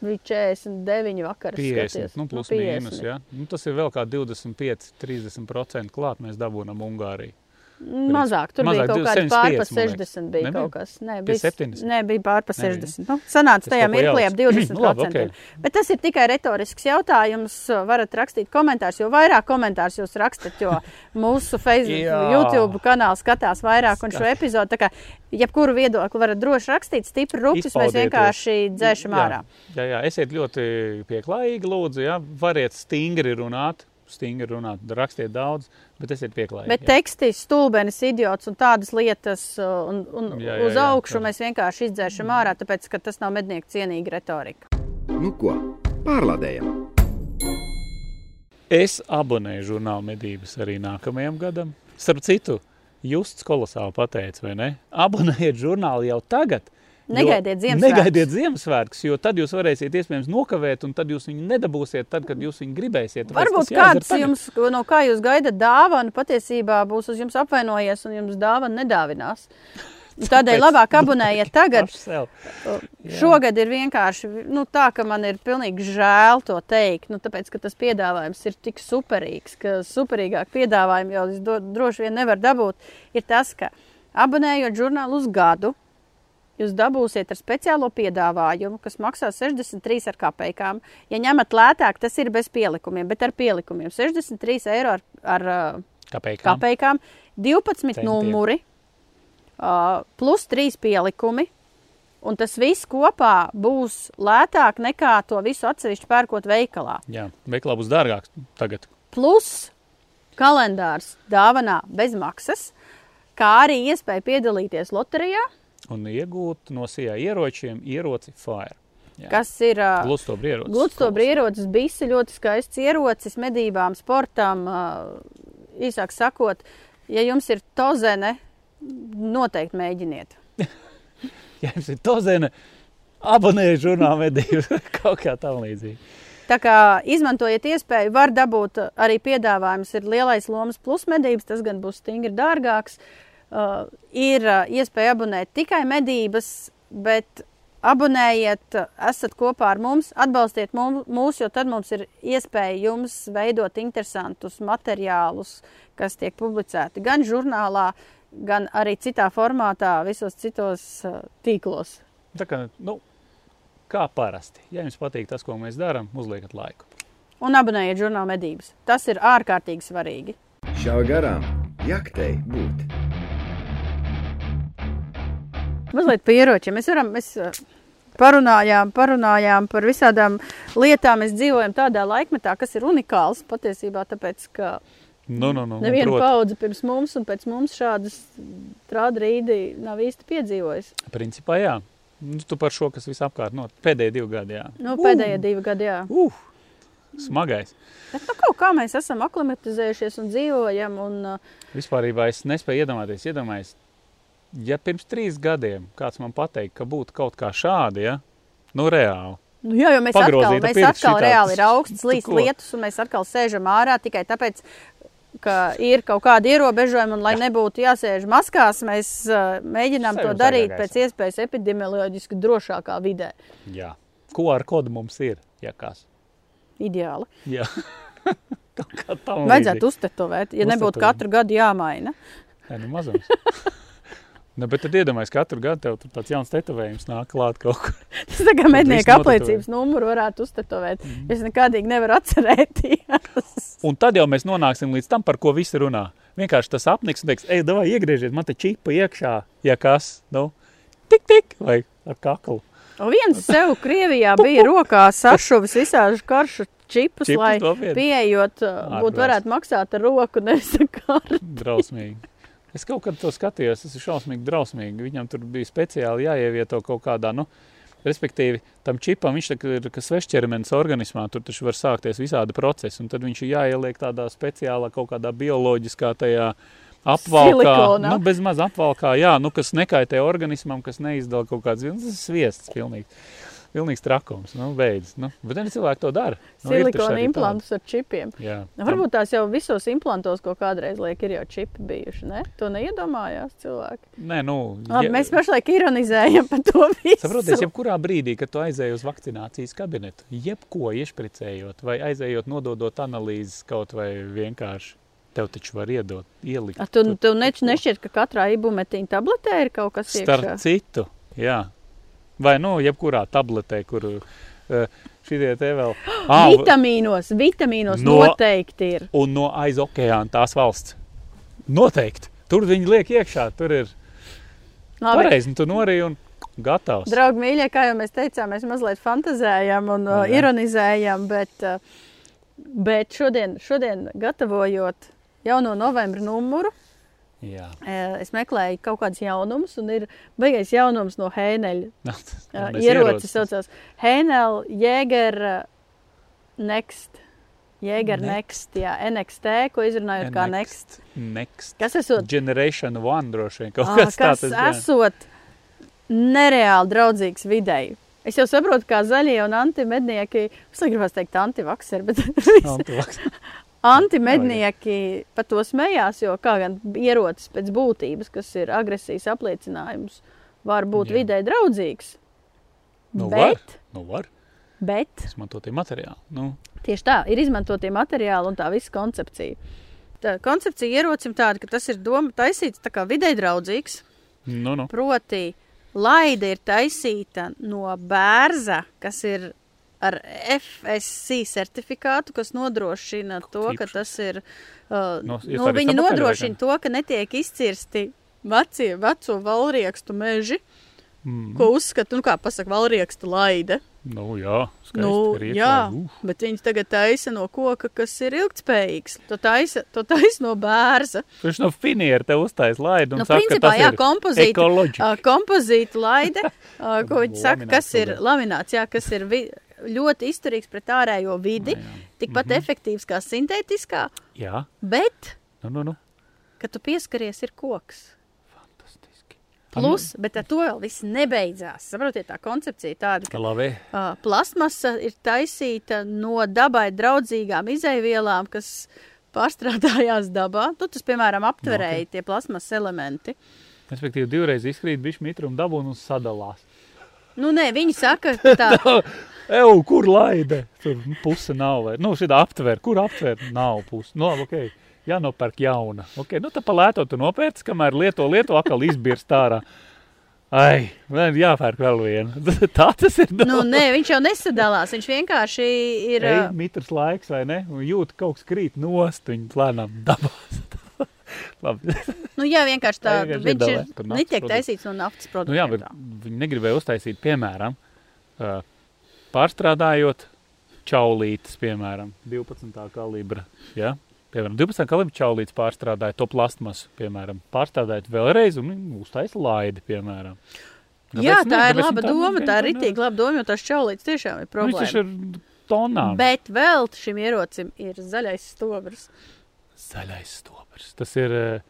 Bija 49 vakar.
50, nu, plus mīnus. Ja? Nu, tas ir vēl kā 25, 30% klāt mēs dabūjam Ungāriju.
Mazāk, tur
Mazāk,
bija kaut kāds
75,
pār pa
man liekas.
60. Bija
Nebija?
kaut kas. Nē,
Bija
bija
70?
Nē, bija pār pa
Nebija.
60. Nu, sanāca tajā mirklī ap
jaucu.
20%.
Nu, labi, ok.
Bet tas ir tikai retorisks jautājums. Varat rakstīt komentārus, jo vairāk komentārus jūs rakstat, jo mūsu Facebook. YouTube kanāls skatās vairāk un šo epizodu. Tā kā jebkuru viedokli varat droši rakstīt, stipri rupjas, mēs vienkārši dzēšam ārā.
Jā, jā, esiet ļoti pieklājīgi, lūdzu. Jā. Variet stingri runāt, stingri runāt, rakstiet daudz, bet esiet pieklājīgi.
Bet
jā.
teksti, stulbenis, idiots un tādas lietas uh, un, un
Jā, jā,
uz
jā,
augšu
jā.
mēs vienkārši izdzēšam ārā, tāpēc, ka tas nav mednieku cienīga retorika.
Nu ko, pārlādējam!
Es abonēju žurnālu medības arī nākamajam gadam. Starp citu, Justs kolosāli pateica, vai ne? Abonējiet žurnālu jau tagad.
Negaidiet Ziemassvētkus.
Negaidiet Ziemassvētkus, jo tad jūs varēsiet iespējams nokavēt, un tad jūs viņu nedabūsiet, tad, kad jūs viņu gribēsiet.
Varbūt kāds jums, no kā jūs gaidat dāvanu, patiesībā būs uz jums apvainojies un jums dāvana nedāvinās. Tādēļ labāk abonējiet tagad. Šogad ir vienkārši nu, tā, ka man ir pilnīgi žēl to teikt. Nu, tāpēc, ka tas piedāvājums ir tik superīgs, ka superīgāk piedāvājumu jau es do, droši vien nevaru dabūt. Ir tas, ka abonējot žurnālu uz gadu, jūs dabūsiet ar speciālo piedāvājumu, kas maksā 63 ar kapekām. Ja ņemat lētāk, tas ir bez pielikumiem, bet ar pielikumiem 63 eiro ar, ar
Kāpēc?
kapekām, 12
Centiem.
numuri, uh, plus 3 pielikumi. Un tas viss kopā būs lētāk nekā to visu atsevišķi pērkot veikalā.
Jā, veiklā būs dārgāks tagad.
Plus kalendārs dāvanā bez maksas, kā arī iespēja piedalīties loterijā.
Un iegūt no sijā ieročiem ieroci Fire. Jā.
kas ir uh,
Gludstobra ierocis.
gludstobra ierocis, bisi ļoti skaists ierocis medībām, sportam. Uh, īsāk sakot, ja jums ir tozene, noteikti mēģiniet.
Ja jums ir tozene, abonējiet žurnālu medības kaut kā tam līdzīgi.
Tā kā izmantojiet iespēju, var dabūt arī piedāvājums. Ir lielais lomas plus medības, tas gan būs stingri dārgāks. Uh, ir uh, iespēja abonēt tikai medības, bet abonējiet, uh, esat kopā ar mums, atbalstiet mūs, jo tad mums ir iespēja jums veidot interesantus materiālus, kas tiek publicēti gan žurnālā, gan arī citā formātā, visos citos uh, tīklos.
Tā kā, nu, kā parasti. Ja jums patīk tas, ko mēs darām, uzliekat laiku.
Un abonējiet žurnāla medības. Tas ir ārkārtīgi svarīgi.
Šā garām jaktei būt.
Mazliet par ieročiem. Mēs varam, mēs uh, parunājām, parunājām par visādām lietām. Mēs dzīvojam tādā laikmetā, kas ir unikāls patiesībā, tāpēc, ka
Nu, nu, nu,
neviena
proti,
paudze pirms mums un pēc mums šādas trādrīdi nav īsti piedzīvojis.
Principā, jā. Nu, tu par šo, kas visapkārt no pēdējie divi gadi, jā.
Nu, pēdējie divi gadi, jā.
Uh, smagais.
Bet nu, kaut kā mēs esam aklimatizējušies un dzīvojam. Un, uh,
Vispār es nespēju iedomāties, iedomājies, ja pirms trīs gadiem kāds man pateikt, ka būtu kaut kā šādi, ja? nu reāli.
Nu, jā, jo mēs atkal, mēs atkal
šitā,
reāli ir augsts, līdz lietus, un mēs atkal sēžam ārā tikai tāpēc, ka ir kaut kādi ierobežojumi, un lai nebūtu jāsēž maskās, mēs uh, mēģinām to
Sēžam
darīt
zaļā
pēc iespējas epidemioloģiski drošākā vidē.
Jā. Ko ar kodu mums ir? Ja kas?
Ideāli.
Jā.
Vajadzētu uztetovēt, ja nebūtu
Uztetovēt.
katru gadu jāmaina.
Jā, nu mazums. nu, bet tad iedomājies, ka katru gadu tev tāds jauns tetovējums nāk klāt kaut kur.
Tas tā kā
notetovē.
apliecības numuru varētu uztetovēt. Mm. Es nekādīgi nevaru atcerēties.
Un tad jau mēs nonāksim līdz tam, par ko visi runā. Vienkārši tas apniks un teiks, ej, davai iegriežiet, man te čipa iekšā, ja kas, nu, tik, tik, vai ar kaklu.
Un viens sev Krievijā bija rokā sašuvis visāžu karšu čipus,
Čipus
lai pieejot, uh, būtu varētu maksāt ar roku, nevis ar kartu.
Drausmīgi. Es kaut kad to skatījos, tas ir šausmīgi drausmīgi. Viņam tur bija speciāli jāievieto kaut kādā, nu, respektīvi, tam čipam viņš ir kas svešķermenis organismā, tur taču var sākties visādi procesi, un tad viņš ir jāieliek tādā speciālā kaut kādā bioloģiskā tajā apvalkā,
Silikonā.
nu, bez maz apvalkā, jā, nu, kas nekaitē organismam, kas neizdala kaut kāds, tas ir sviests pilnīgi. Pilnīgs trakums, nu, beidz. Nu, bet arī cilvēki to dara. Nu,
Silikona implantus ar čipiem.
Jā.
Nu, varbūt tās jau visos implantos, ko kādreiz liek, ir jau čipi bijuši. Ne? To neiedomājās cilvēki.
Nē, nu,
Labi,
ja-
mēs pašlaik ironizējam par to visu.
Saprotiet, jebkurā brīdī, kad tu aizēji uz vakcinācijas kabinetu, jebko iešpricējot, vai aizējot, nododot analīzes kaut vai vienkārši, tev taču var iedot, ielikt.
A, tu, tu neč, nešķiet, ka katrā ibumetīna tabletē ir kaut kas
Starp
iekšā.
citu, jā. Vai, nu, jebkurā tabletē, kur uh, šitie te vēl. Ah,
Vitamīnos, vitamīnos
No-
no... noteikti ir.
un no aiz okeāna tās valsts. Noteikti. Tur viņi liek iekšā, tur ir
Labi,
pareizi, un tu norīji un gatavs.
Draugi, mīļie, kā jau mēs teicām, mēs mazliet fantazējam un uh, ironizējam, bet, uh, bet šodien, šodien gatavojot jauno novembra numuru,
Jā.
es meklēju kaut kādus jaunumus, un ir beigais jaunums no Heineļa. Ierocis saucās Heinel Jäger uh, Next. Jäger
Next.
Next, jā, NXT, ko izrunājot kā Next.
Next.
Kas esot
Generation One droši vien kaut
Ā,
kas
kas
tāds. jā.
esot nereāli draudzīgs videi. Es jau saprotu, kā zaļie un antimednieki, es negribētu teikt antivakseri, bet
Antivaks.
Antimednieki par to smējās, jo kā gan ierocis pēc būtības, kas ir agresijas apliecinājums, var būt
Jā.
vidē draudzīgs.
Nu, var.
bet,
Nu, var.
bet
Izmantotie materiāli. Nu,
tieši tā, ir izmantotie materiāli un tā visa koncepcija. Tā koncepcija ierocim tāda, ka tas ir doma taisīts tā kā vidē draudzīgs,
nu, nu.
Proti, laide ir taisīta no bērza, kas ir ar FSC certifikātu, kas nodrošina to, ka tas ir. Uh,
No,
nu,
arī
viņi nodrošina to, ka netiek izcirsti vecie, veco valriekstu meži,
Mm.
ko uzskata, nu, kā pasaka, valriekstu laide.
Nu, jā, skaisti.
Nu,
riepšā,
jā,
uf.
bet viņi tagad taisa no koka, kas ir ilgspējīgs. To taisa, to taisa no bērza.
Viņš no finiera te uztais laidu un
Nu,
saka,
principā, jā,
ir
kompozīti.
ekoloģiski.
ā, Kompozīta laide, ā, ko viņi saka, kas ir lamināts, jā, kas ir vi, ļoti izturīgs pret ārējo vidi,
Nu, jā.
tikpat efektīvs kā sintētiskā,
Jā,
bet,
nu, nu, nu.
kad tu pieskaries, ir koks.
Fantastiski.
Plus, bet ar to vēl viss nebeidzās. Saprotiet, tā koncepcija ir tāda, ka
Labi.
uh, plastmasa ir taisīta no dabai draudzīgām izaivielām, kas pārstrādājās dabā. Nu, tas, piemēram, aptverēja tie plasmas elementi.
Respektīvi, divreiz izkrīt bišķi mitru un dabū un sadalās.
Nu, nē, viņi saka, ka tā
Eju, kur laide? Tur puse nav. Vai. Nu, šī aptver, kur aptver? Nav puse. Nu, labi, ok. Jānopērk jauna. Ok, nu tā palēto tu nopērci, kamēr lieto, lieto, atkal izbirst ārā. Ai, vēl jāpērk vēl viena. Tā tas ir.
Nu, nē, viņš jau nesadalās. Viņš vienkārši ir.
Ej, mitrs laiks, vai ne? Un jūt, ka kaut kas krīt nost, viņa lēnām dabās.
Nu, jā, vienkārši tā.
Tā vienkārši
Viņš ir netiek taisīts no naftas
Nu, jā, bet viņi negribēja uztaisīt, piemēram, ā, pārstrādājot čaulītes, piemēram, 12. kalibra. Ja? Piemēram, 12. kalibra čaulītes pārstrādāja to plastmasu, piemēram, pārstrādājot vēlreiz un uztaisīt laidi, piemēram.
tā. jā,
Kāpēc ne?
tā ir
Kāpēc
laba
tā-
doma. Tā ir ritīgi laba doma, jo tās čaulītes tiešām ir
Nu,
problēma.
ir tonām.
Bet vēl šim ierocim ir zaļais stobrs.
Zaļais stobrs. Tas ir uh,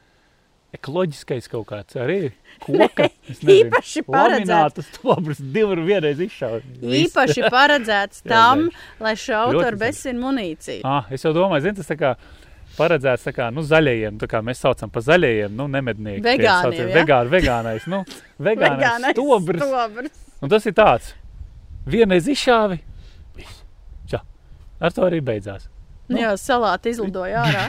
ekoloģiskais kaut kāds arī koka. nezinu.
Īpaši paredzēts.
Stobrs divi vienreiz izšaut. Viss.
Īpaši paredzēts tam, lai šautu ar
zaļš.
bezsvinu munīciju.
Ah, es jau domāju, zini, tas tā kā paredzēts tā kā, nu, zaļajiem, tā kā mēs saucam pa zaļajiem, nu, nemednieki. tie
Vegāniem, ja?
Vegāni, vegānais, nu, vegānais
Vegānais
stobrs.
stobrs.
Un tas ir tāds, vienreiz izšāvi, viss, čā. Ar to arī beidzās.
Nu, jā, salāti izlidoja ārā.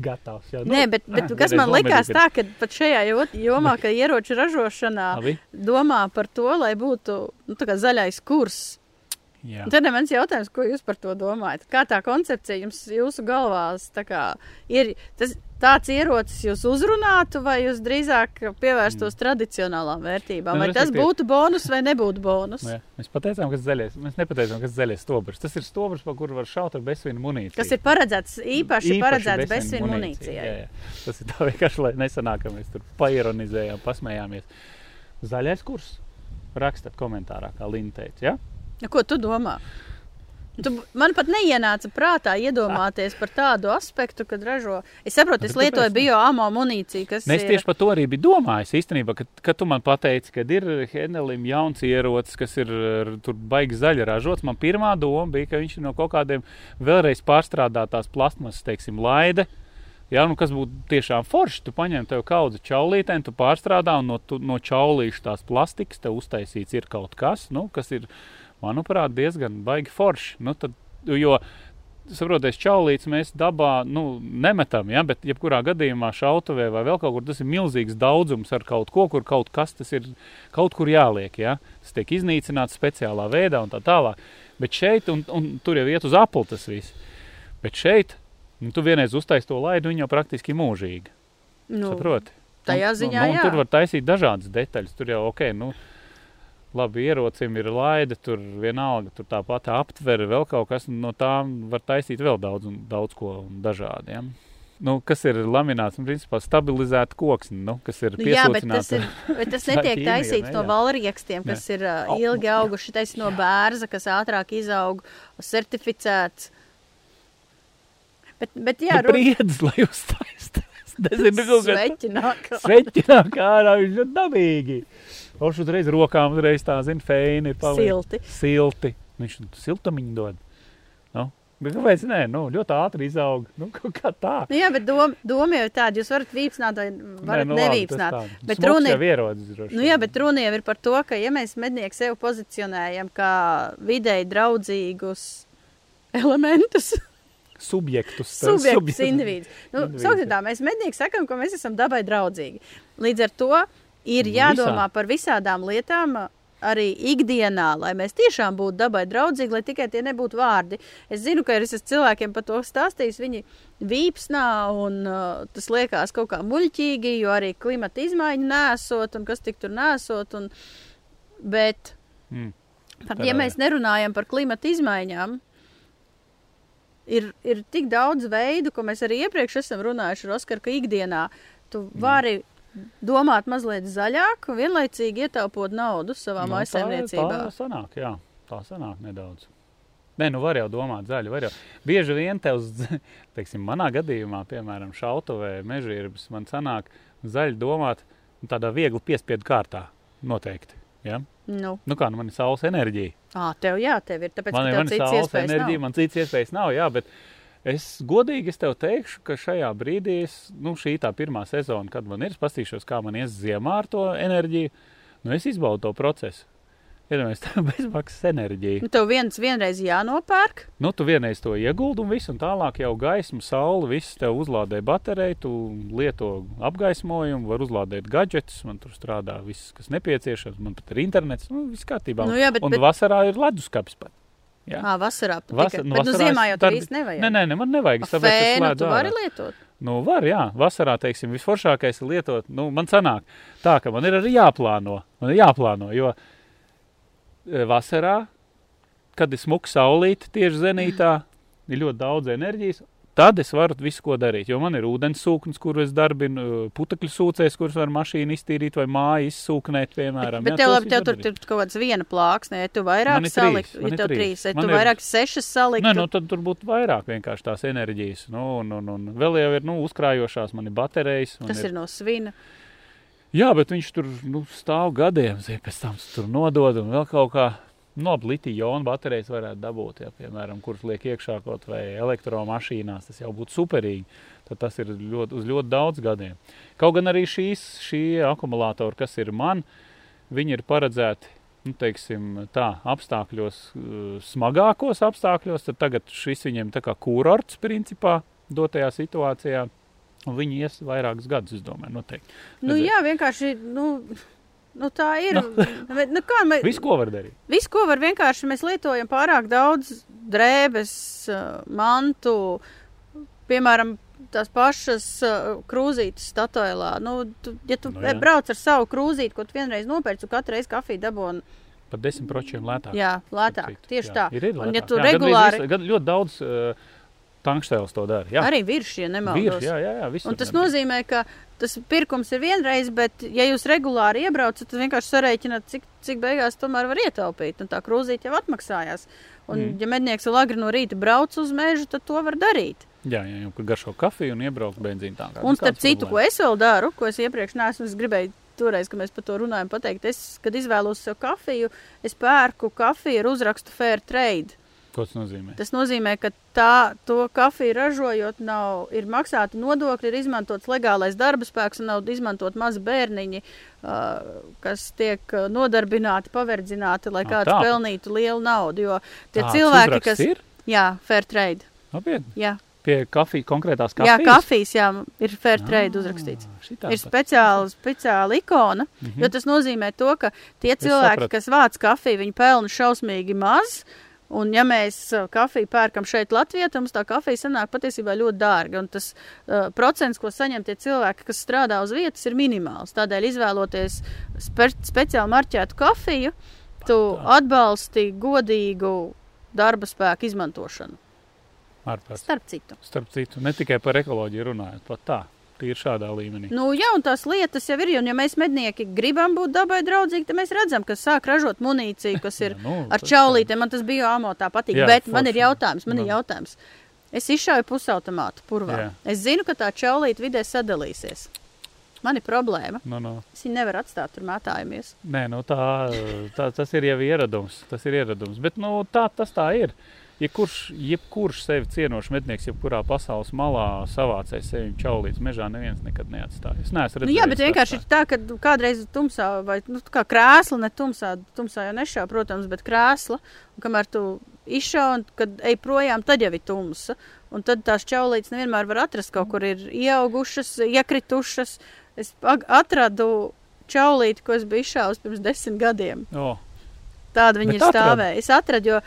Gatavs, jā.
Nē, bet, bet
ah,
kas man likās tā, ka pat šajā jo- jomā, ka ieroču ražošanā
Labi,
domā par to, lai būtu nu, zaļais kurs.
jā.
Tad ir mans jautājums, ko jūs par to domājat? Kā tā koncepcija jums jūsu galvās ir? Tas, tāds ierocis jūs uzrunātu, vai jūs drīzāk pievērstos tradicionālām vērtībām?
Nu,
Vai tas
respektīvi-
būtu bonus vai nebūtu bonus?
Nu, jā. Mēs pateicām, kas zaļais. Mēs nepateicām, kas zaļais stobrs. Tas ir stobrs, pa kuru var šaut ar bezsvinu munīciju.
Kas ir paredzēts īpaši, paredzēts
bezsvinu
bezsvinu
munīcijai. Jā, jā. Tas ir tā vienkārši, lai nesanāk, ka mēs tur paironizējām, pasmējāmies. Zaļais kurs. Rakstat komentārā, kā Linda teica. Ja?
Nu, Ko tu domā? Tu, man pat neienāca prātā iedomāties par tādu aspektu, kad ražo. Es saprotu, es lietoju bioamo munīciju, kas
Ne, Es
ir.
tieši par to arī biju domājis. Īstenībā, kad, kad tu man pateici, ka ir Henelim jauns ierocis, kas ir tur baigi zaļi ražots, man pirmā doma bija, ka viņš ir no kaut kādiem vēlreiz pārstrādātās plasmasas, teiksim, laide. Jā, nu kas būtu tiešām forši. Tu paņem tev kaudzi čaulītēm, tu pārstrādā un no, tu, no čaulīšu tās plastikas tev uztaisīts ir kaut kas, nu, kas ir, manuprāt, diezgan baigi forši. Nu, tad, jo, saprotiet, čaulītes mēs dabā nu, nemetam, ja, bet jebkurā gadījumā šautavē vai vēl kaut kur tas ir milzīgs daudzums ar kaut ko, kur kaut kas tas ir kaut kur jāliek. Ja. Tas tiek iznīcināts speciālā veidā un tā tālāk. Bet šeit, un, un tur jau iet uz apli tas viss. Bet šeit, nu, tu vienreiz uztaisīji to laidu, viņa jau praktiski mūžīgi.
Nu,
Saproti?
tajā
Un-
ziņā,
nu, un
jā.
Tur var taisīt dažādas detaļas. Tur jau ok, nu, labi, ierocim ir laide, tur vienalga, tur tāpat aptvere, vēl kaut kas. un No tām var taisīt vēl daudz, un, daudz ko un dažādi. Ja? Nu, kas ir lamināts, un principā stabilizēta koksne, nu, kas ir
Nu, jā, bet tas, ir, bet tas netiek
ķīmija,
taisīts
ne,
no
jā.
valriekstiem, kas ir uh, ilgi auguši, taisīts no bērza, kas ātrāk izaug, certificēts. Bet, bet jā,
Nu, Priedz, lai uztaisītu. Es nezinu, kaut kā
sveķināk.
sveķināk ārā, viņš ir dabīgi. Viņš uzreiz rokām, uzreiz tā, zina, feini ir paliek.
Silti.
silti. Viņš siltumiņu dod. Nu, bet kāpēc nē, nu, ļoti ātri izaug. Nu, kā tā.
Nu, jā, bet doma, doma jau ir tāda, jūs varat vīpsnāt vai varat
nu,
nē,
labi,
nevīpsnāt.
tā.
Bet
Smogs
runa
jau
ir-
ierodas
Nu, jā, bet runa jau ir par to, ka ja mēs mednieki sev pozicionējam kā videi draudzīgus elementus,
subjektus.
subjektus,
subjektus.
individus. Nu, tā, mēs mednieki sakam, ka mēs esam dabai draudzīgi. Līdz ar to ir
Nu,
jādomā
visā.
par visādām lietām. Arī ikdienā, lai mēs tiešām būtu dabai draudzīgi, lai tikai tie nebūtu vārdi. Es zinu, ka es esmu cilvēkiem par to stāstījis. Viņi vīpsnā un uh, tas liekas kaut kā muļķīgi, jo arī klimata izmaiņu nesot un kas tik tur nesot. Un, bet
Mm.
Pat, ja mēs nerunājam par klimata izmaiņām, ir, ir tik daudz veidu, ko mēs arī iepriekš esam runājuši ar Oskaru, ka ikdienā tu vari domāt mazliet zaļāk un vienlaicīgi ietaupot naudu savā
Nu,
mājsaimniecībā.
Tā, tā sanāk, jā. Tā sanāk nedaudz. Nē, nu var jau domāt zaļi. Jau. Bieži vien tev, teiksim, manā gadījumā, piemēram, šautavē, mežģīrbs, man sanāk zaļi domāt tādā viegli piespiedu kārtā. Noteikti. Ja?
Nu,
Nu kā, nu man ir saules enerģija.
ā, tev jā, tev ir, tāpēc,
Man
ka tev
saules
iespējas
enerģija,
nav.
man cits iespējas nav, jā, bet es godīgi es tev teikšu, ka šajā brīdī, es, nu šī tā pirmā sezona, kad man ir, es pastīšos, kā man ies ziemā ar to enerģiju, nu es izbaudu to procesu. Iedomājieties, tā ir bezmaksas enerģija.
Nu, tev viens vienreiz jānopērk.
Nu, tu vienreiz to ieguldi un viss, un tālāk jau gaisma, saule, viss tev uzlādē bateriju, tu lieto apgaismojumu, var uzlādēt gadgetus, man tur strādā viss, kas nepieciešams, man pat ir internets, nu, viss kārtībā.
Nu jā, bet-
un
bet-
vasarā ir leduskapis pat. Jā.
Ā, vasarā pat tikai.
nu,
Bet nu
vasarā
ziemā
es
jau tur īsti nevajag.
Nē, nē, nē, man nevajag. Tāpēc es
Fēnu
slēdzu
tu
ārā.
vari lietot.
Nu, var, jā. Vasarā, teiksim, visforšākais ir lietot. Nu, man sanāk tā, ka man ir arī jāplāno. Man ir jāplāno, jo e, vasarā, kad ir smuka saulīte tieši zenītā, ir ļoti daudz enerģijas. Tad es varu visu, ko darīt. Jo man ir ūdens sūknis, kuru es darbinu, putekļu sūcējs, kurus var mašīnu iztīrīt vai māju izsūknēt, piemēram.
Bet
Jā,
tev, tev tur ir kaut kāds viena plāksne, ja tu vairāk
ir man
ja
ir
tev
trīs.
ja tu
ir-
vairāk sešas saliktu.
Nē, nu, tad tur būtu vairāk vienkārši tās enerģijas. Nu, un, un, un vēl jau ir nu, uzkrājošās, man ir baterijas. man
Tas ir no svina.
Jā, bet viņš tur nu, stāv gadiem, zin, pēc tam tur nodod un vēl kaut kā. No litija-jona baterijas varētu dabūt, ja, piemēram, kuras liek iekšā kaut vai elektromašīnās. Tas jau būtu superīgi. Tad tas ir ļoti, uz ļoti daudz gadiem. Kaut gan arī šīs šie akumulātori, kas ir man, viņi ir paredzēti nu, teiksim, tā, apstākļos, uh, smagākos apstākļos. Tad tagad šis viņiem tā kā kurorts principā dotajā situācijā. Viņi ies vairākus gadus, es domāju, noteikti.
Nu,
Redzēt.
jā, vienkārši, nu, nu tā ir. Bet, nu, kā, mēs,
Visu, ko var darīt.
Visu, ko var vienkārši, mēs lietojam pārāk daudz drēbes, uh, mantu, piemēram, tās pašas uh, krūzītes statuēlā. Nu, tu, ja tu
Nu,
nu,
jā.
brauc ar savu krūzīti, ko tu vienreiz nopērci, tu katru reizi kafiju dabūni,
Par 10% lētāk.
jā, lētāk. Tieši
Jā,
tā.
Ir, ir
Un ja
lētāk.
tu
Jā,
regulāri,
gan, ļoti daudz uh, tankstēls to dara. Jā,
arī virši, ja nemaldos.
Vīrs, jā, jā, jā
Un tas
gandrīz.
nozīmē, ka tas pirkums ir vienreiz, bet, ja jūs regulāri iebraucat, tad vienkārši sarēķināt, cik, cik beigās tomēr var ietaupīt. Un tā krūzīte jau atmaksājās. Un,
Mm.
ja mednieks vēl agri no rīta brauc uz mežu, tad to var darīt.
Jā, jā, jau garšo kafiju un iebraukt benzīna tānkā.
Un starp citu, ko es vēl daru, ko es iepriekš neesmu, es gribēju toreiz, kad mēs par to runājam, pateikt, es, kad izvēlos sev kafiju, es pērku kafiju ar uzrakstu Fair Trade.
Ko tas nozīmē?
Tas nozīmē, ka tā, to kafiju ražojot, nav, ir maksāti nodokļi, ir izmantots legālais darba spēks un nav izmantot mazi bērniņi, uh, kas tiek uh, nodarbināti, paverdzināti, lai kāds
tā.
pelnītu lielu naudu. Jo tie
Tāds
cilvēki, kas.
ir?
Jā, Fair Trade.
Nopietni.
Jā,
Pie kafijas, konkrētās
kafijas? jā
kafijas.
jā, ir Fair Trade uzrakstīts.
Šitā
ir speciāla, speciāla ikona, mm. -hmm. jo tas nozīmē to, ka tie cilvēki,
sapratu.
kas vāc kafiju, viņi pelna šausmīgi maz. Un, ja mēs uh, kafiju pērkam šeit, Latvijā, tad mums tā kafija sanāk patiesībā ļoti dārga. Un tas uh, procents, ko saņem tie cilvēki, kas strādā uz vietas, ir minimāls. Tādēļ, izvēloties spe speciāli marķētu kafiju, tu atbalsti godīgu darba spēku izmantošanu.
Ārprāts.
Starp citu.
Starp citu, ne tikai par ekoloģiju runājot, pat tā. Tīri šādā līmenī.
Nu, jā, un tās lietas jau ir. Un, ja mēs mednieki gribam būt dabai draudzīgi, tad mēs redzam, ka sāk ražot munīciju, kas ir
Jā, nu,
ar čaulītēm. Man tas bija amo tā patīk.
Jā,
Bet man
forši.
ir jautājums, man
Nu.
ir jautājums. Es izšāvu pusautomātu purvā.
Jā.
Es zinu, ka tā čaulīte vidē sadalīsies. Man ir problēma.
Nu, nu.
Es viņu nevaru atstāt tur mētājamies.
Nē, nu tā, tā, tas ir jau ieradums. Tas ir ieradums. Bet nu, tā, tas tā ir. Ja kurš, jebkurš sevi cienošs mednieks, jebkurā pasaules malā savācēs sevi čaulīts mežā, neviens nekad neatstāja. Es neesmu
Nu, jā,
redzējis
bet vienkārši ir tā, ka kādreiz tumsā, vai nu, kā krēsla, ne tumsā, tumsā jau nešā, protams, bet krēsla. Un kamēr tu izšauji, un kad ej projām, tad jau ir tumsa. Un tad tās čaulītes nevienmēr var atrast kaut kur ir ieaugušas, iekritušas. Es atradu čaulīti, ko es biju izšāvis pirms desmit gadiem.
O,
Tāda viņa ir stāvēja. Es atradu, jo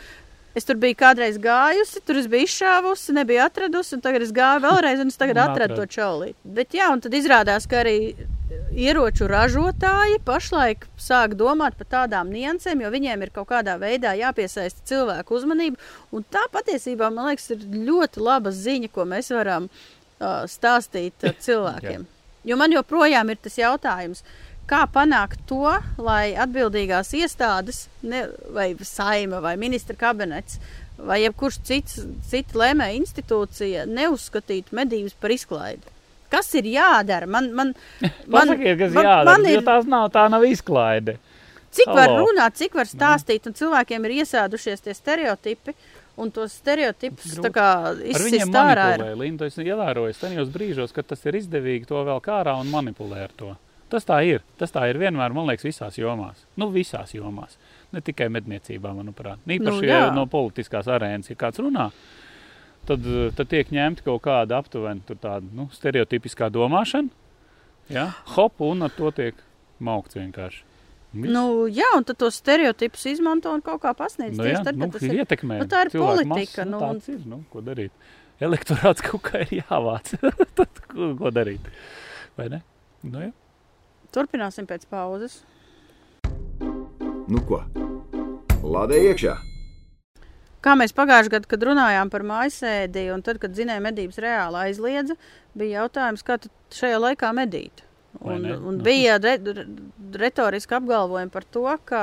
es tur biju kādreiz gājusi, tur es biju izšāvusi, nebiju atradusi, un tagad es gāju vēlreiz, un es tagad atradu to čaulīti. Bet jā, un tad izrādās, ka arī ieroču ražotāji pašlaik sāk domāt par tādām niansēm, jo viņiem ir kaut kādā veidā jāpiesaista cilvēku uzmanību. Un tā patiesībā, man liekas, ir ļoti laba ziņa, ko mēs varam uh, stāstīt uh, cilvēkiem. jo man joprojām ir tas jautājums, kā panākt to, lai atbildīgās iestādes, ne, vai saima, vai ministra kabinets, vai jebkurš cits, cita lēmēja institūcija neuzskatītu medības par izklaidi. Kas ir jādara? Man, man, man,
Pasakiet, kas
man-
jādara,
man
jo
ir-
tās nav, tā nav izklaide.
Cik var
Halo.
runāt, cik var stāstīt, un cilvēkiem ir iesēdušies tie stereotipi, un tos stereotipus
Grūti.
tā kā
Ar viņiem
izsist ārā. ir-
manipulē. Linda, es ievēroju, tajos brīžos, kad tas ir izdevīgi, to vēl kārā un manipulē ar to. Tas tā ir. Tas tā ir vienmēr, man liekas, visās jomās. Nu, visās jomās. Ne tikai medniecībā, manuprāt. Īpaši
Nu,
nu,
jā.
no politiskās arēnas, ja kāds runā, tad, eh, tad tiek ņemta kaut kāda aptuveni tāda nu, stereotipiskā domāšana. Ja? Hop, un ar to tiek maukts vienkārši. Viss.
Nu, jā, un tad tos stereotipus izmanto un kaut kā pasniedz.
Nu, jā,
tad,
nu,
tas
ir
ir.
ietekmē.
nu, tā ir politika,
Masu, nu,
nu,
tāds ir, nu, ko darīt? Elektorāts kaut kā ir jāvāc. tad ko, ko darīt? Vai ne? Nu, jā.
Turpināsim pēc pauzes.
Nu ko? Lādē iekšā!
Kā mēs pagājušajā gadā, kad runājām par mājasēdi, un tad, kad zinēja medības reāli aizliedza, bija jautājums, kā šajā laikā medīt. Un, un
Nu.
bija re, re, retoriski apgalvojumi par to, ka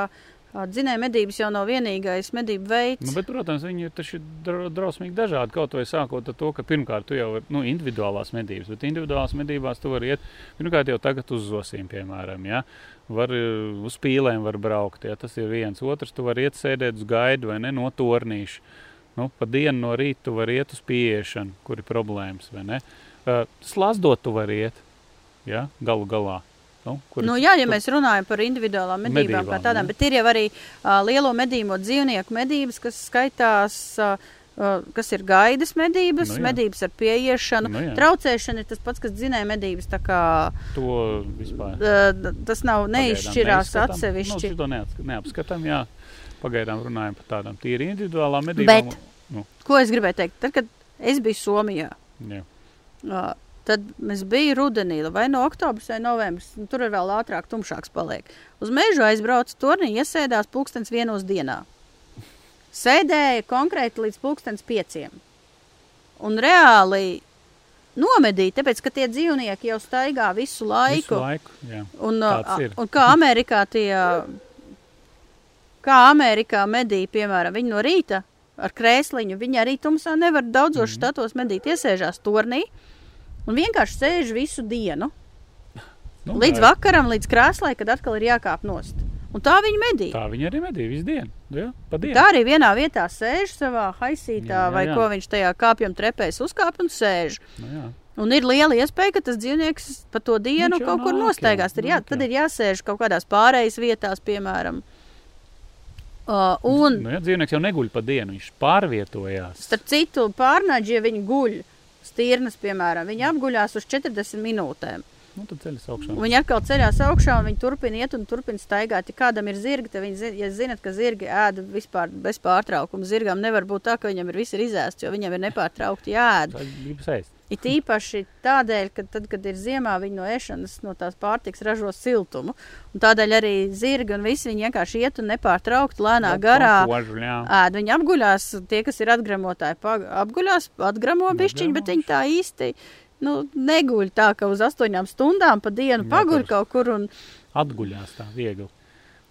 dzinēja medības jau nav vienīgais medību veids.
Nu, bet, protams, viņi ir taču dra- drausmīgi dažādi. Kaut vai sākot ar to, ka pirmkārt tu jau vari nu, individuālās medības, bet individuālās medībās tu vari iet pirmkārt jau tagad uz zosīm, piemēram. Ja? Var uz pīlēm var braukt, ja tas ir viens. Otrs, tu vari iet sēdēt uz gaidu vai ne no tornīša. Nu, pa dienu no rīta tu vari iet uz pieiešanu, kur ir problēmas, vai ne? Slazdot tu vari iet, ja? galu galā. Nu, kur
Nu, jā, ja mēs runājam par individuālām medībām, kā
Medībām,
tādām,
jā.
bet ir jau arī uh, lielo medījumu dzīvnieku medības, kas skaitās, uh, kas ir gaidas medības,
Nu,
nu,
jā.
medības ar pieiešanu.
Nu, jā.
Traucēšana ir tas pats, kas dzinēja medības. Kā,
to vispār.
uh, tas nav neizšķirās
Pagaidām
atsevišķi.
Nu, to neats- neapskatām, jā. Pagaidām runājam par tādām tīri individuālām medībām.
Bet-
Nu,
Ko es gribēju teikt? Tad, kad es biju Somijā,
jā.
uh, tad mēs bijām rudenī, vai no oktobra vai novembris. nu, Tur ir vēl ātrāk, tumšāks paliek. Uz mežu aizbraucu, turnī iesēdās pulkstens vienos dienā. Sēdēja konkrēti līdz pulkstens pieciem. Un reāli nomedīja, tāpēc, ka tie dzīvnieki jau staigā visu laiku.
Visu laiku jā.
Un,
ir.
un kā Amerikā tie, kā Amerikā medīja, piemēram, viņi no rīta ar krēsliņu, viņi arī tumsā nevar daudzos mm. štatos medīt, iesēžās tornī un vienkārši sēž visu dienu.
Nu,
Līdz
tā,
vakaram, līdz krēslai, kad atkal ir jākāp nost. Un tā viņi medīja.
tā viņi arī medīja visu dienu. Jā, dienu.
Tā arī vienā vietā sēž savā haisītā,
Jā, jā,
vai
jā.
ko viņš tajā kāpjam trepēs uzkāp un sēž.
Nu, jā.
Un ir liela iespēja, ka tas dzīvnieks pa to dienu kaut kur nostaigās.
jā,
Tad, jā, tad
jā.
ir jāsēž kaut kādās pārejas vietās, piemēram. Uh, un,
Nu, jā, dzīvnieks jau neguļ pa dienu, viņš pārvietojās.
starp citu, pārnaģi, ja viņi guļ, stīrnas, piemēram, viņi apguļās uz 40 minūtēm.
Nu, tad ceļas augšā.
Viņi atkal ceļās augšā, un viņi turpina iet un turpina staigāt. Ja kādam ir zirgi, tad viņi zina, ja zinat, ka zirgi ēda vispār bez pārtraukuma. Zirgam nevar būt tā, ka viņam ir viss ir izēsts, jo viņam ir nepārtraukti jāēd.
Gribas ēst.
It īpaši tādēļ, ka tad, kad ir ziemā, viņi no ēšanas, no tās pārtiks ražo siltumu. Un tādēļ arī zirgi un visi viņi vienkārši iet un nepārtraukti lēnā garā.
Kožu, jā.
Ēd, viņi apguļās, tie, kas ir atgremotāji, pag- apguļās, atgremo bišķiņu, bet viņi tā īsti nu, neguļ tā, ka uz astoņām stundām pa dienu paguļ kaut kur un
Atguļās tā viegli.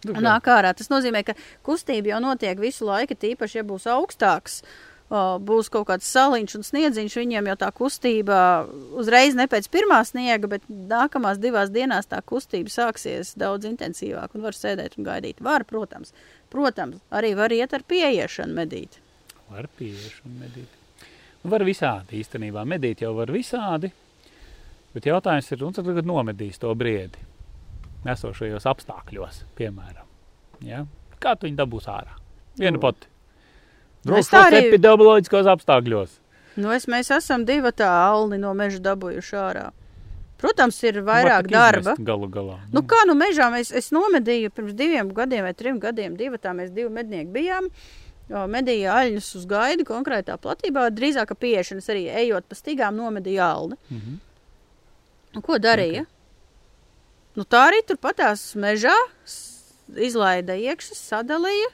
Nu,
nāk ārā. Tas nozīmē, ka kustība jau notiek visu laiku, tīpaši, ja būs augstāks. o, Būs kaut kāds saliņš un sniedziņš, viņiem jau tā kustība uzreiz ne pēc pirmā sniega, bet nākamās divās dienās tā kustība sāksies daudz intensīvāk un var sēdēt un gaidīt. Var, protams, protams arī var iet ar pieiešanu medīt.
Var pieešu un medīt. Nu, var visādi īstenībā. Medīt jau var visādi. Bet jautājums ir, un tad tagad nomedīs to briedi. Esošajos apstākļos, piemēram. Ja? Kā tu viņu dabūs ārā? Vienu
Nu,
pati. Drošos
tā arī-
epidemioloģiskos apstākļos.
Nu, es, mēs esam divi tā alni no meža dabūjuši ārā. Protams, ir
Nu,
vairāk
tak
darba.
Galu galā.
Nu, kā nu mežā mēs, es nomedīju pirms diviem gadiem vai trim gadiem, divi tā mēs divi mednieki bijām. Medīja aļņus uz gaidu konkrētā platībā, drīzāk ka pieešanas arī ejot pa stīgām nomedīja alni.
Mhm.
Un Ko darīja? Nu, tā arī tur patās mežā izlaida iekšā, sadalīja.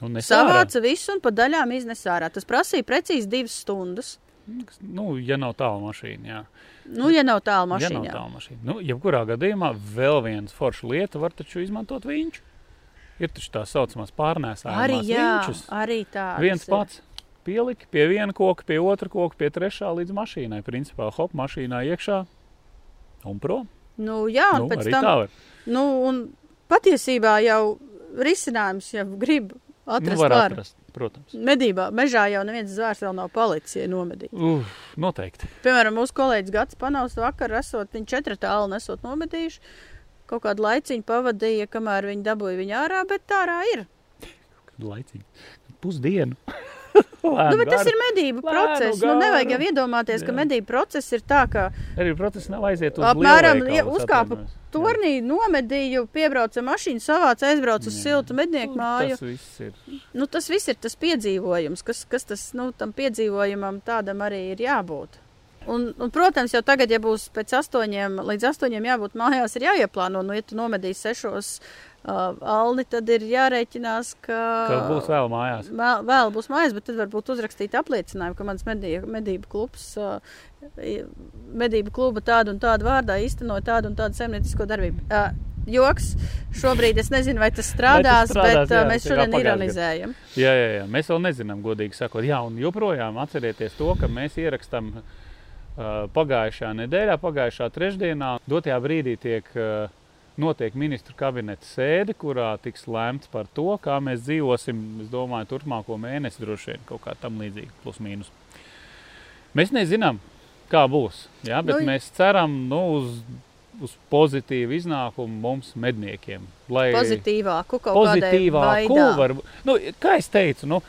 Savāca visu un pa daļām iznes ārā. Tas prasīja precīzi divas stundas.
Nu, ja nav tālu mašīna, jā.
Nu, ja nav tālu
Ja nav tālu mašīna. Nu, jebkurā gadījumā vēl viens forša lieta var taču izmantot viņš. Ir taču tā saucamās pārnēsājumās
Arī, jā,
vinčus.
arī tā.
Viens pats pielika pie viena koka, pie otra koka, pie trešā līdz mašīnai. Principā hop, mašīnā iekšā un prom.
Nu, jā, un
Nu,
pēc tam. Nu, un patiesībā jau risinājums, ja grib
Nu,
atrast,
var
var.
atrast, protams.
Medībā, mežā jau neviens zvērs vēl nav palicis, ja nomedīt.
Uf, noteikti.
Piemēram, mūsu kolēģis Gats Panaus vakar esot, viņi četri tālu nesot nomedījuši. Kaut kādu laiciņu pavadīja, kamēr viņi dabūja viņu ārā, bet tā ārā ir.
Laicīgi. Pusdienu.
Nu, bet tas ir medību
lēnu
process. Nu, nevajag jau
garu.
iedomāties, ka
Jā.
medību process ir tā, ka
Arī process nav aiziet uz
apmēram ja, uzkāpa tornī, nomedīju, piebrauca mašīnu, savāca, aizbrauca uz
Jā.
siltu mednieku māju.
Tas viss ir.
Nu, tas viss ir tas piedzīvojums, kas, kas tas, nu, tam piedzīvojumam tādam arī ir jābūt. Un, un, protams, jau tagad, ja būs pēc astoņiem līdz astoņiem jābūt mājās, ir jāieplāno. Nu, ja tu nomedīsi sešos uh, alni, tad ir jārēķinās, ka,
Ka būs vēl mājās.
Vēl, vēl būs mājās, bet tad varbūt uzrakstīt apliecinājumu, ka mans medī, medību klubs, uh, medību kluba tādu un tādu vārdā īstenoja tādu un tādu saimniecisko darbību. Uh, joks, šobrīd es nezinu, vai tas strādās,
strādās,
bet uh,
jā,
mēs šodien ironizējam.
Jā, jā, jā, mēs vēl nezinām, godīgi sakot. Jā, un joprojām atcerieties to, ka mēs ierakstām uh, pagājušā nedēļā, pagājušā trešdienā. Dotajā brīdī tiek uh, notiek ministru kabineta sēde, kurā tiks lēmts par to, kā mēs dzīvosim, es domāju, turpmāko mēnesi droši vien kaut kā tam līdzīga, plus mīnus. Mēs nezinām, kā būs, jā, bet
Nu,
mēs ceram nu, uz, uz pozitīvu iznākumu mums medniekiem. Lai
Pozitīvāku kaut
pozitīvāku
kādā
var būt. Nu, kā es teicu, nu,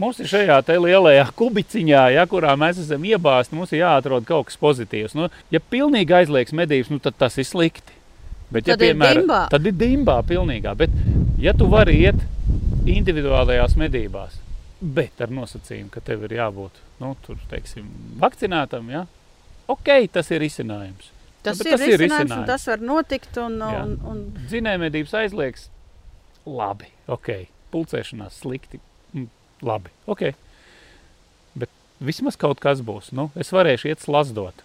mums ir šajā lielajā kubiciņā, ja, kurā mēs esam iebāzti, mums ir jāatrod kaut kas pozitīvs. Nu, ja pilnīgi aizliegs medības, nu, tad tas ir slikti. Bet, ja,
Tad ir dimbā.
tad ir dimbā pilnīgā. Bet, ja tu vari iet individuālajās medībās, bet ar nosacījumu, ka tev ir jābūt nu, tur, teiksim, vakcinētam, ja? ok, tas ir izcinājums.
Tas,
Nu, bet
ir,
tas ir
risinājums, un
risinājums.
tas var notikt. Un,
Jā.
un, un,
Zinējumedības aizliegs, labi, ok. Pulcēšanās slikti, mm, labi, ok. Bet vismaz kaut kas būs. Nu, es varēšu iet slazdot,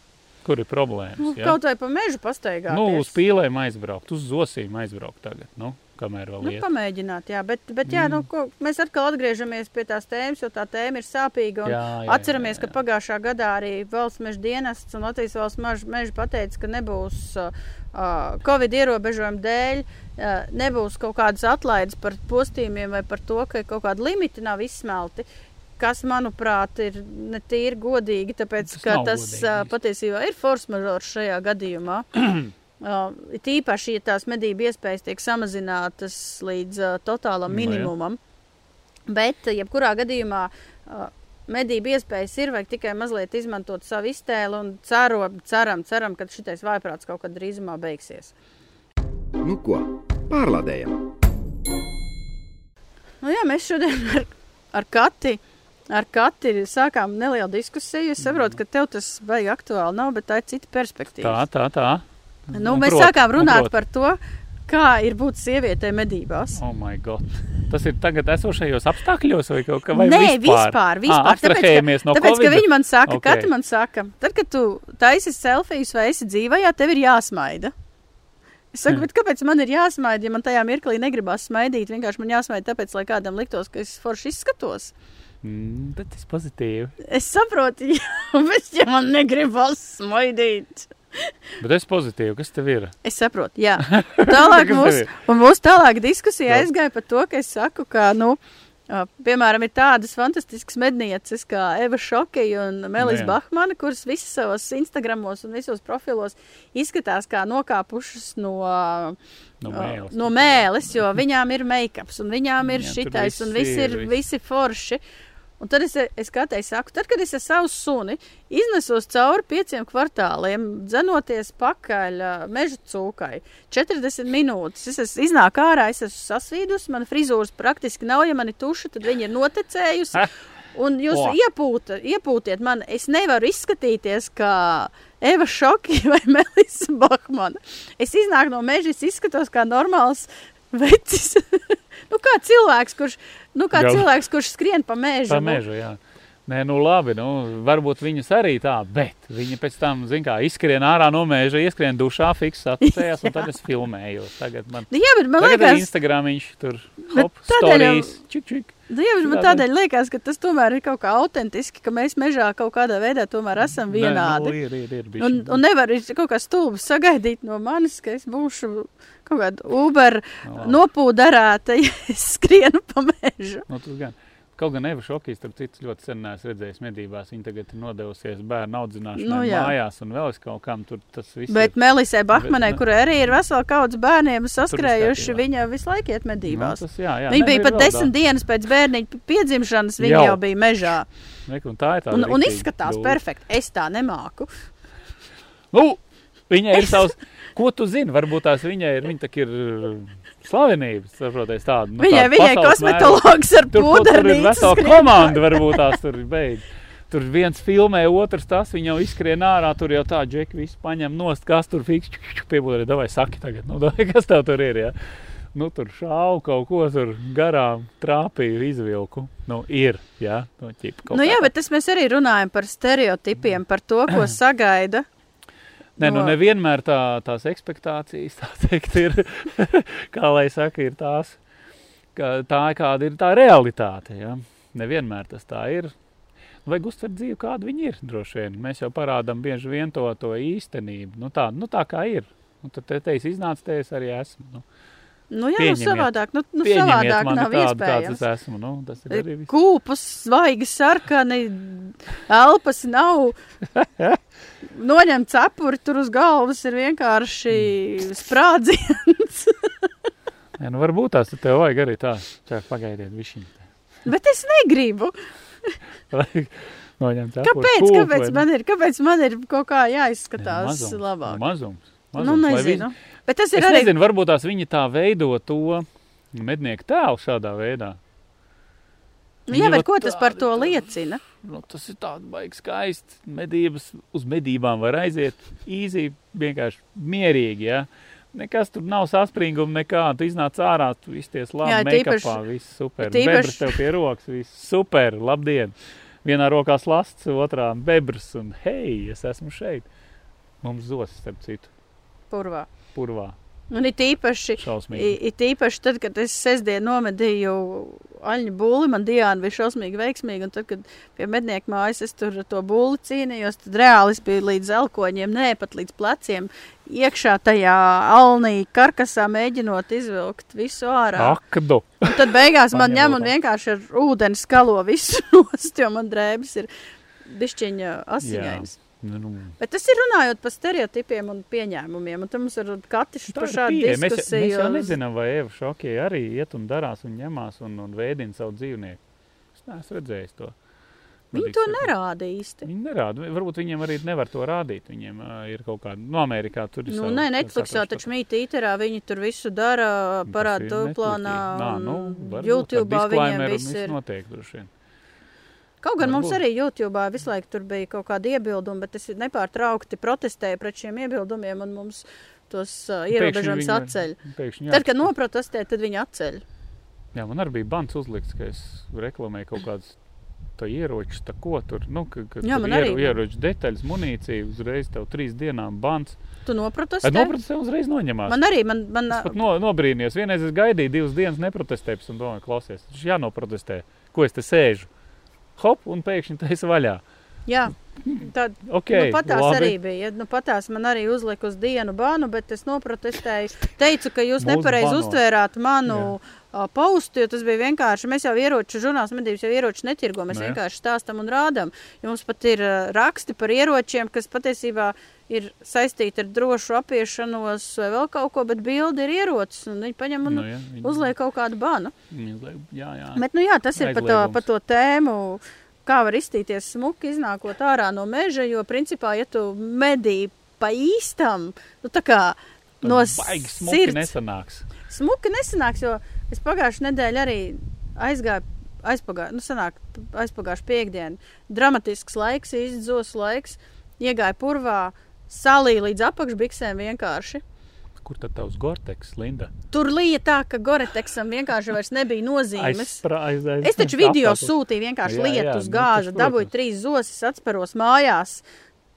kur ir problēmas.
nu,
ja?
kaut vai pa mežu pastaigāt.
Nu, uz pīlēm aizbraukt, uz zosīm aizbraukt tagad, nu, kamēr vēl
Nu,
iet.
pamēģināt, jā, bet, bet jā, nu, ko, mēs atkal atgriežamies pie tās tēmas, jo tā tēma ir sāpīga.
Jā, jā,
Atceramies,
jā,
ka
jā.
pagājušā gadā arī valsts meža dienests un Latvijas valsts meža, meža pateica, ka nebūs uh, uh, Covid ierobežojumu dēļ, uh, nebūs kaut kādas atlaides par postījumiem vai par to, ka kaut kādi limiti nav izsmelti. Kas, manuprāt, ir ne tīri godīgi, tāpēc
Tas
ka tas
godīgi
patiesībā ir force majeure šajā gadījumā. Uh, it īpaši, ja tās medību iespējas tiek samazinātas līdz uh, totālam
Nu,
minimumam. Bet, uh, jebkurā gadījumā, uh, medību iespējas ir, vajag tikai mazliet izmantot savu iztēli un ceru, ceram, ceram, ka šitais vaiprāts kaut kad drīzumā beigsies.
Nu ko, pārlādējam!
Nu, jā, mēs šodien ar, ar Kati. Ar Kati sākām nelielu diskusiju. Es saprotu, ka tev tas baigi aktuāli nav, bet tā ir cita perspektīva.
Tā, tā, tā.
Nu,
Un
mēs
prot,
sākām
un
runāt par to, kā ir būt sievietei medībās.
Oh, my God. Tas ir tagad esošajos apstākļos, vai kaut kā vai
Nē,
vispār?
vispār. vispār.
À, abstrahējamies no
tāpēc, ka viņi man saka,
Ok.
okay. Kati man saka, tad, kad tu taisi selfijas vai esi dzīvajā, tev ir jāsmaida. Es saku,
Hmm.
bet kāpēc man ir jāsmaida, ja man tajā mirklī negribas smaidīt? Vienkārši man jāsmaida tāpēc, lai kādam liktos, ka es forši izskatos.
Mm, bet tas pozitīvi.
Es saprotu, jā, bet ja man negribas smaidīt.
Bet es pozitīvi, kas tev ir?
Es saprotu, jā. Un Tālāk mūsu, un mūsu tālāk diskusija aizgāja par to, ka es saku, ka, nu, piemēram, ir tādas fantastiskas mednieces kā Eva Šokija un Melis
Nu jā.
Bahmana, kuras visas savos Instagramos un visos profilos izskatās kā nokāpušas no,
No mēles.
no mēles, jo viņām ir make-ups un viņām ir
Jā,
šitais un
viss
visi ir,
ir, viss.
visi forši. Un tad es, es katrai saku, tad, kad es ar savu suni iznesos cauri pieciem kvartāliem, dzenoties pakaļ ā, meža cūkai, 40 minūtes, es esmu iznāk ārā, es esmu sasvīdus, man frizūras praktiski nav, ja man ir tuša, tad viņa ir notekējusi.
Ha!
Un jūs oh. iepūta, iepūtiet man, es nevaru izskatīties kā Eva Šoki vai Melisa Bakmana. Es iznāku no meža, es izskatos kā normāls vecis. nu, kā cilvēks, kurš, nu, kā
Gal-
cilvēks, kurš skrien pa mežu.
Pa
nu.
mežu, jā. Nē, nu labi, nu, varbūt viņas arī tā, bet viņi pēc tam, zin kā, izskrien ārā no mēža, ieskrien dušā, fiks atpūtējās, un tad es filmēju. Tagad man,
Nu, jā, bet man
tagad
liekas,
Instagram viņš tur, hop,
tādēļ
stories, čik, čik.
Nu, jā, bet man
Tādēļ.
liekas, ka tas tomēr ir kaut kā autentiski, ka mēs mežā kaut kādā veidā tomēr esam
Nē,
vienādi.
Nu, ir, ir, ir,
Un,
bišķiņ.
un nevar ir kaut kā stulbi sagaidīt no manis, ka es būšu kaut kāda Uber
Nu, labi.
nopūdarēta, ja es skrienu pa mežu.
Nu, tas gan. Kaut gan Eva Šokīs, starp citu, ļoti sen neesmu redzējis medībās. Viņa tagad ir nodevusies bērnu audzināšanai
Nu,
nu,
jā.
mājās un vēl es kaut kam tur tas viss.
Bet
ir.
Melisai Bahmanai,
Bet, nu-
kurai arī ir vesela kaudz bērniem saskrējuši, viņa visu laiku iet
nu,
medībās.
tas, jā, jā,
Viņa
ne,
bija pat desmit
daudz.
dienas pēc bērniņa piedzimšanas, viņa
Jau.
jau bija mežā.
Reku, un tā ir tā.
Un, un izskatās perfekti. Es tā nemāku.
Nu, viņai ir savs. Ko tu zini? Varbūt tās viņai ir, viņa tak ir slavenības, saproties tāda. Nu,
Viņai, viņai kosmetologs ar pūdarnīcu
vesela komanda, varbūt tās tur beidz. Tur viens filmē, otrs tas, viņa jau izskrien ārā, tur jau tā, džeki, visu paņem nost, kas tur fiks, piebūdē, davai saki tagad, nu, davai, kas tev tur ir, jā. Nu, tur šāvu kaut ko tur garām, trāpīju, izvilku. Nu, ir, jā, no ķipa kaut
Nu,
kā
jā,
tā.
bet tas mēs arī runājam par stereotipiem, par to, ko sagaida.
Nē, nu
no-
nevienmēr tā, tās expectācijas, tā teikt, ir, kā lai saka, ir tās, ka tā kāda ir tā realitāte, ja? Nevienmēr tas tā ir. Vajag uztvert dzīvi, kāda viņi ir, droši vien. Mēs jau parādām bieži vien to, to īstenību, nu tā, nu tā kā ir. Un tad te teiks, iznāc te, es arī esmu. Nu,
Nu, jā, nu, savādāk, nu, nu, savādāk nav
tādu,
iespējams.
es esmu. Nu, tas ir arī viss.
Kūpas, svaigi sarkani, elpas nav. Noņemt cepuri, tur uz galvas ir vienkārši sprādziens.
Ja, nu, varbūt tās tev vajag arī tā. Čā, pagaidiet, višķiņ.
Bet es negribu.
Noņemt cepuri,
Kāpēc,
kūpu,
kāpēc,
ne?
man ir, kāpēc man ir kaut kā jāizskatās
mazums,
labāk?
Mazums.
Nu,
mazums, lai
nezinu. Bet tas
Es
ir arī.
nezinu, varbūt tās viņi tā veido to mednieku tēlu šādā veidā.
Nu, jā, bet ko tas par to liecina?
Nu, tas ir tāds baigs skaists. Medības uz medībām var aiziet īsi, vienkārši mierīgi. Ja? Nekas tur nav saspringuma, nekā. Tu iznāc ārā, tu izties labi,
Jā,
make-upā,
tīpaši-
viss super.
tīpaši-
Bebrs tev pie rokas, viss super, labdien. Vienā rokā slasts, otrā bebrs un hei, es esmu šeit. Mums zos, starp citu,
Purvā.
purvā.
Un it īpaši,
Šausmīgi.
it īpaši tad, kad es sestdien nomedīju aļņu būli, man Diana bija šausmīgi veiksmīga, un tad, kad pie mednieku mājas es tur to būli cīnījos, tad reāli es biju līdz elkoņiem, nē, pat līdz pleciem, iekšā tajā alnī karkasā mēģinot izvilkt visu ārā.
Akdu.
Un tad beigās man ņem un vienkārši ar ūdeni skalo visu nost, jo man drēbes ir bišķiņa asiņainas.
Nu, nu,
Bet tas ir runājot par stereotipiem un pieņēmumiem, un mums ir katrs par šādu
pieeja. Mēs,
diskusiju.
mēs jau nezinām, vai Eva Šokie arī iet un darās un ņemās un, un veidina savu dzīvnieku. Es neesmu redzējis to.
Viņi to nerāda īsti.
Viņi nerāda. Varbūt viņiem arī nevar to rādīt. Viņiem uh, ir kaut kāda, no Amerikā tur ir.
Nu,
savu-
nē, Netflixā taču mīt īterā, viņi tur visu dara, parāda tuplānā,
Netflixī. Nā, nu,
YouTube viņiem viss ir.
notiek.
Kaut gan mums
Varbūt.
arī YouTube visu laiku tur bija kaut kādi iebildumi, bet es nepārtraukti protestēju pret šiem iebildumiem, un mums tos uh, ierobežojums
viņi-
atceļ.
Pēkšņi
Tad, kad noprotestē, tad viņi atceļ.
Jā, man arī bija bans uzlikts, ka es reklamēju kaut kādus tā ieročus, tā ko tur. Nu, ka, ka
Jā,
tur
arī.
ieroču detaļas, munīcija, uzreiz tev trīs dienām bans.
Tu noprotestē?
Noprotestē uzreiz noņemās.
Man arī, man, man,
Es pat no, nobrīnījos. Vienreiz es gaidīju divas dienas, neprotestēju, tam domāju, klausies, tas jānoprotestē. Ko es te sēžu? Hop, un pēkšņi tas ir vaļā.
jā, tad,
Okay,
nu, patās
labi.
arī bija. Nu, patās man arī uzlika uz dienu banu, bet es noprotestēju. Teicu, ka jūs nepareizi uztvērāt manu uh, postu, jo tas bija vienkārši. Mēs jau ieroču žurnāls medības jau ieroču netirgo. Mēs
Nu, jā.
vienkārši stāstam un rādam. Jums pat ir uh, raksti par ieročiem, kas patiesībā ir saistīti ar drošu apiešanos vai vēl kaut ko, bet bildi ir ierocis. Un viņi paņem un
Nu, jā, viņi-
uzliek kaut kādu banu.
Jā, jā.
Bet, nu, jā, tas ir par to, par to tēmu, kā var iztīties smuki, iznākot ārā no meža. Jo, principā, ja tu medī pa īstam, nu, tā kā
Tad
no
baigi smuki
sirds
nesanāks.
smuki nesanāks, jo es pagājušajā nedēļā arī aizgāju. Aizpagā, nu, sanāk, aizpagājuši piekdienu. Dramatisks laiks, izdzos laiks. Iegāju purvā, salīja līdz apakšbiksēm vienkārši.
Kur tad tavs Gorteks, Linda?
Tur līja tā, ka Goreteksam vienkārši vairs nebija nozīmes.
Aizsprā- aiz- aiz-
Es taču video
apakš-
sūtīju, vienkārši
Jā, jā,
lietu uz
nu,
gāža,
tas,
dabūju trīs zosis, atspēros mājās,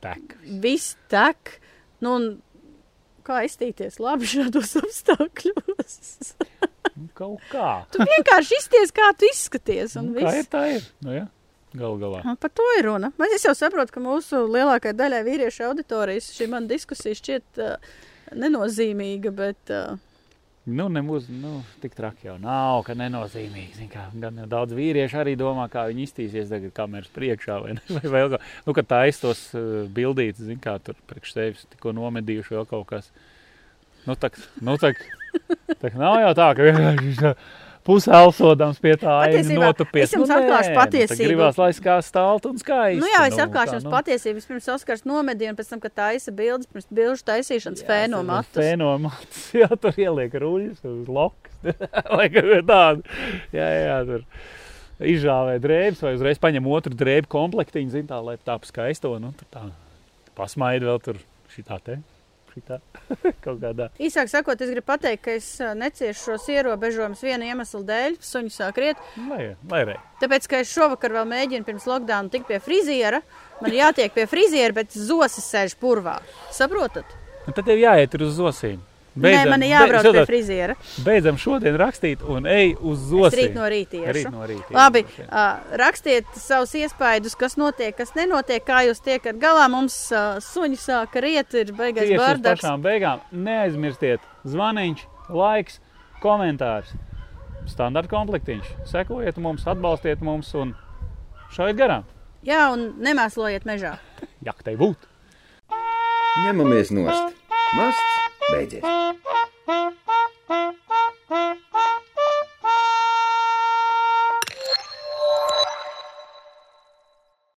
Tek.
viss tek. Nu, kā iztīties labi šādos apstākļos?
Nu, Kaut kā.
tu vienkārši izties, kā tu izskaties. Un
Nu, kā ir,
viss.
tā ir. Nu, ja? Galu galā.
Par to ir runa. Bet es jau saprotu, ka mūsu lielākajai daļai vīriešu auditorijas šī man diskusija šķiet uh, nenozīmīga, bet uh,
Nu, nemaz nu, tik traki jau nav, ka nenozīmīgi. Kā, gan jau daudz vīriešu arī domā, kā viņi iztīsies tagad kameras priekšā. Vai, ne, vai vēl kā. Nu, tā aiztos uh, bildītas, zin kā tur priekš sevis tikko nomedījuši vēl kaut kas. Nu, tak, nu, tak, tak nav jau tā, ka vienkārši tā pusē elsodams pie tā
Patiesībā,
notupies.
es jums
Nu,
atklāšu
nu,
patiesību.
Gribās, lai kā stāvtu un skaisti.
Nu, jā, es
nu,
atklāšu jums
nu.
patiesību. Vispirms Oskars nomedīja, un pēc tam, kad taisa bildes, pirms bilžu taisīšanas fēno matus.
Fēnomats, jā, tur ieliek ruļus uz lokas. Vai kaut kā tādu. Jā, jā, tur izžāvē drēbes vai uzreiz paņem otru drēbu komplektiņu, zin tā, lai tā skaisto, nu, tur tā pasmaida vēl tur šitā te. Kaut kādā.
Īsāk sakot, es gribu pateikt, ka es neciešu šos ierobežojumus viena iemesla dēļ. Suņi sāk riet.
Lai, lai rei.
Tāpēc, ka es šovakar vēl mēģinu pirms lockdown tikt pie friziera. Man jātiek pie friziera, bet zosis sēž purvā. Saprotat?
Un tad tev jāiet uz zosīm.
Nē, man ir jābrauc
be-
pie friziera.
Beidzam šodien rakstīt un ej uz zosīm.
rīt no rīta iešu.
Rīt no rīta.
Labi,
iešu, jā.
uh, rakstiet savus iespaidus, kas notiek, kas nenotiek, kā jūs tiekat galā. Mums uh, suņi sāka riet, ir
uz
bardaks.
pašām beigām neaizmirstiet zvaniņš, laiks, komentārs. Standarta komplektiņš. Sekojiet mums, atbalstiet mums un šaujiet garām.
Jā, un nemēslojiet mežā.
Jak tai būt?
Ņemamies nost. Masts beidzies.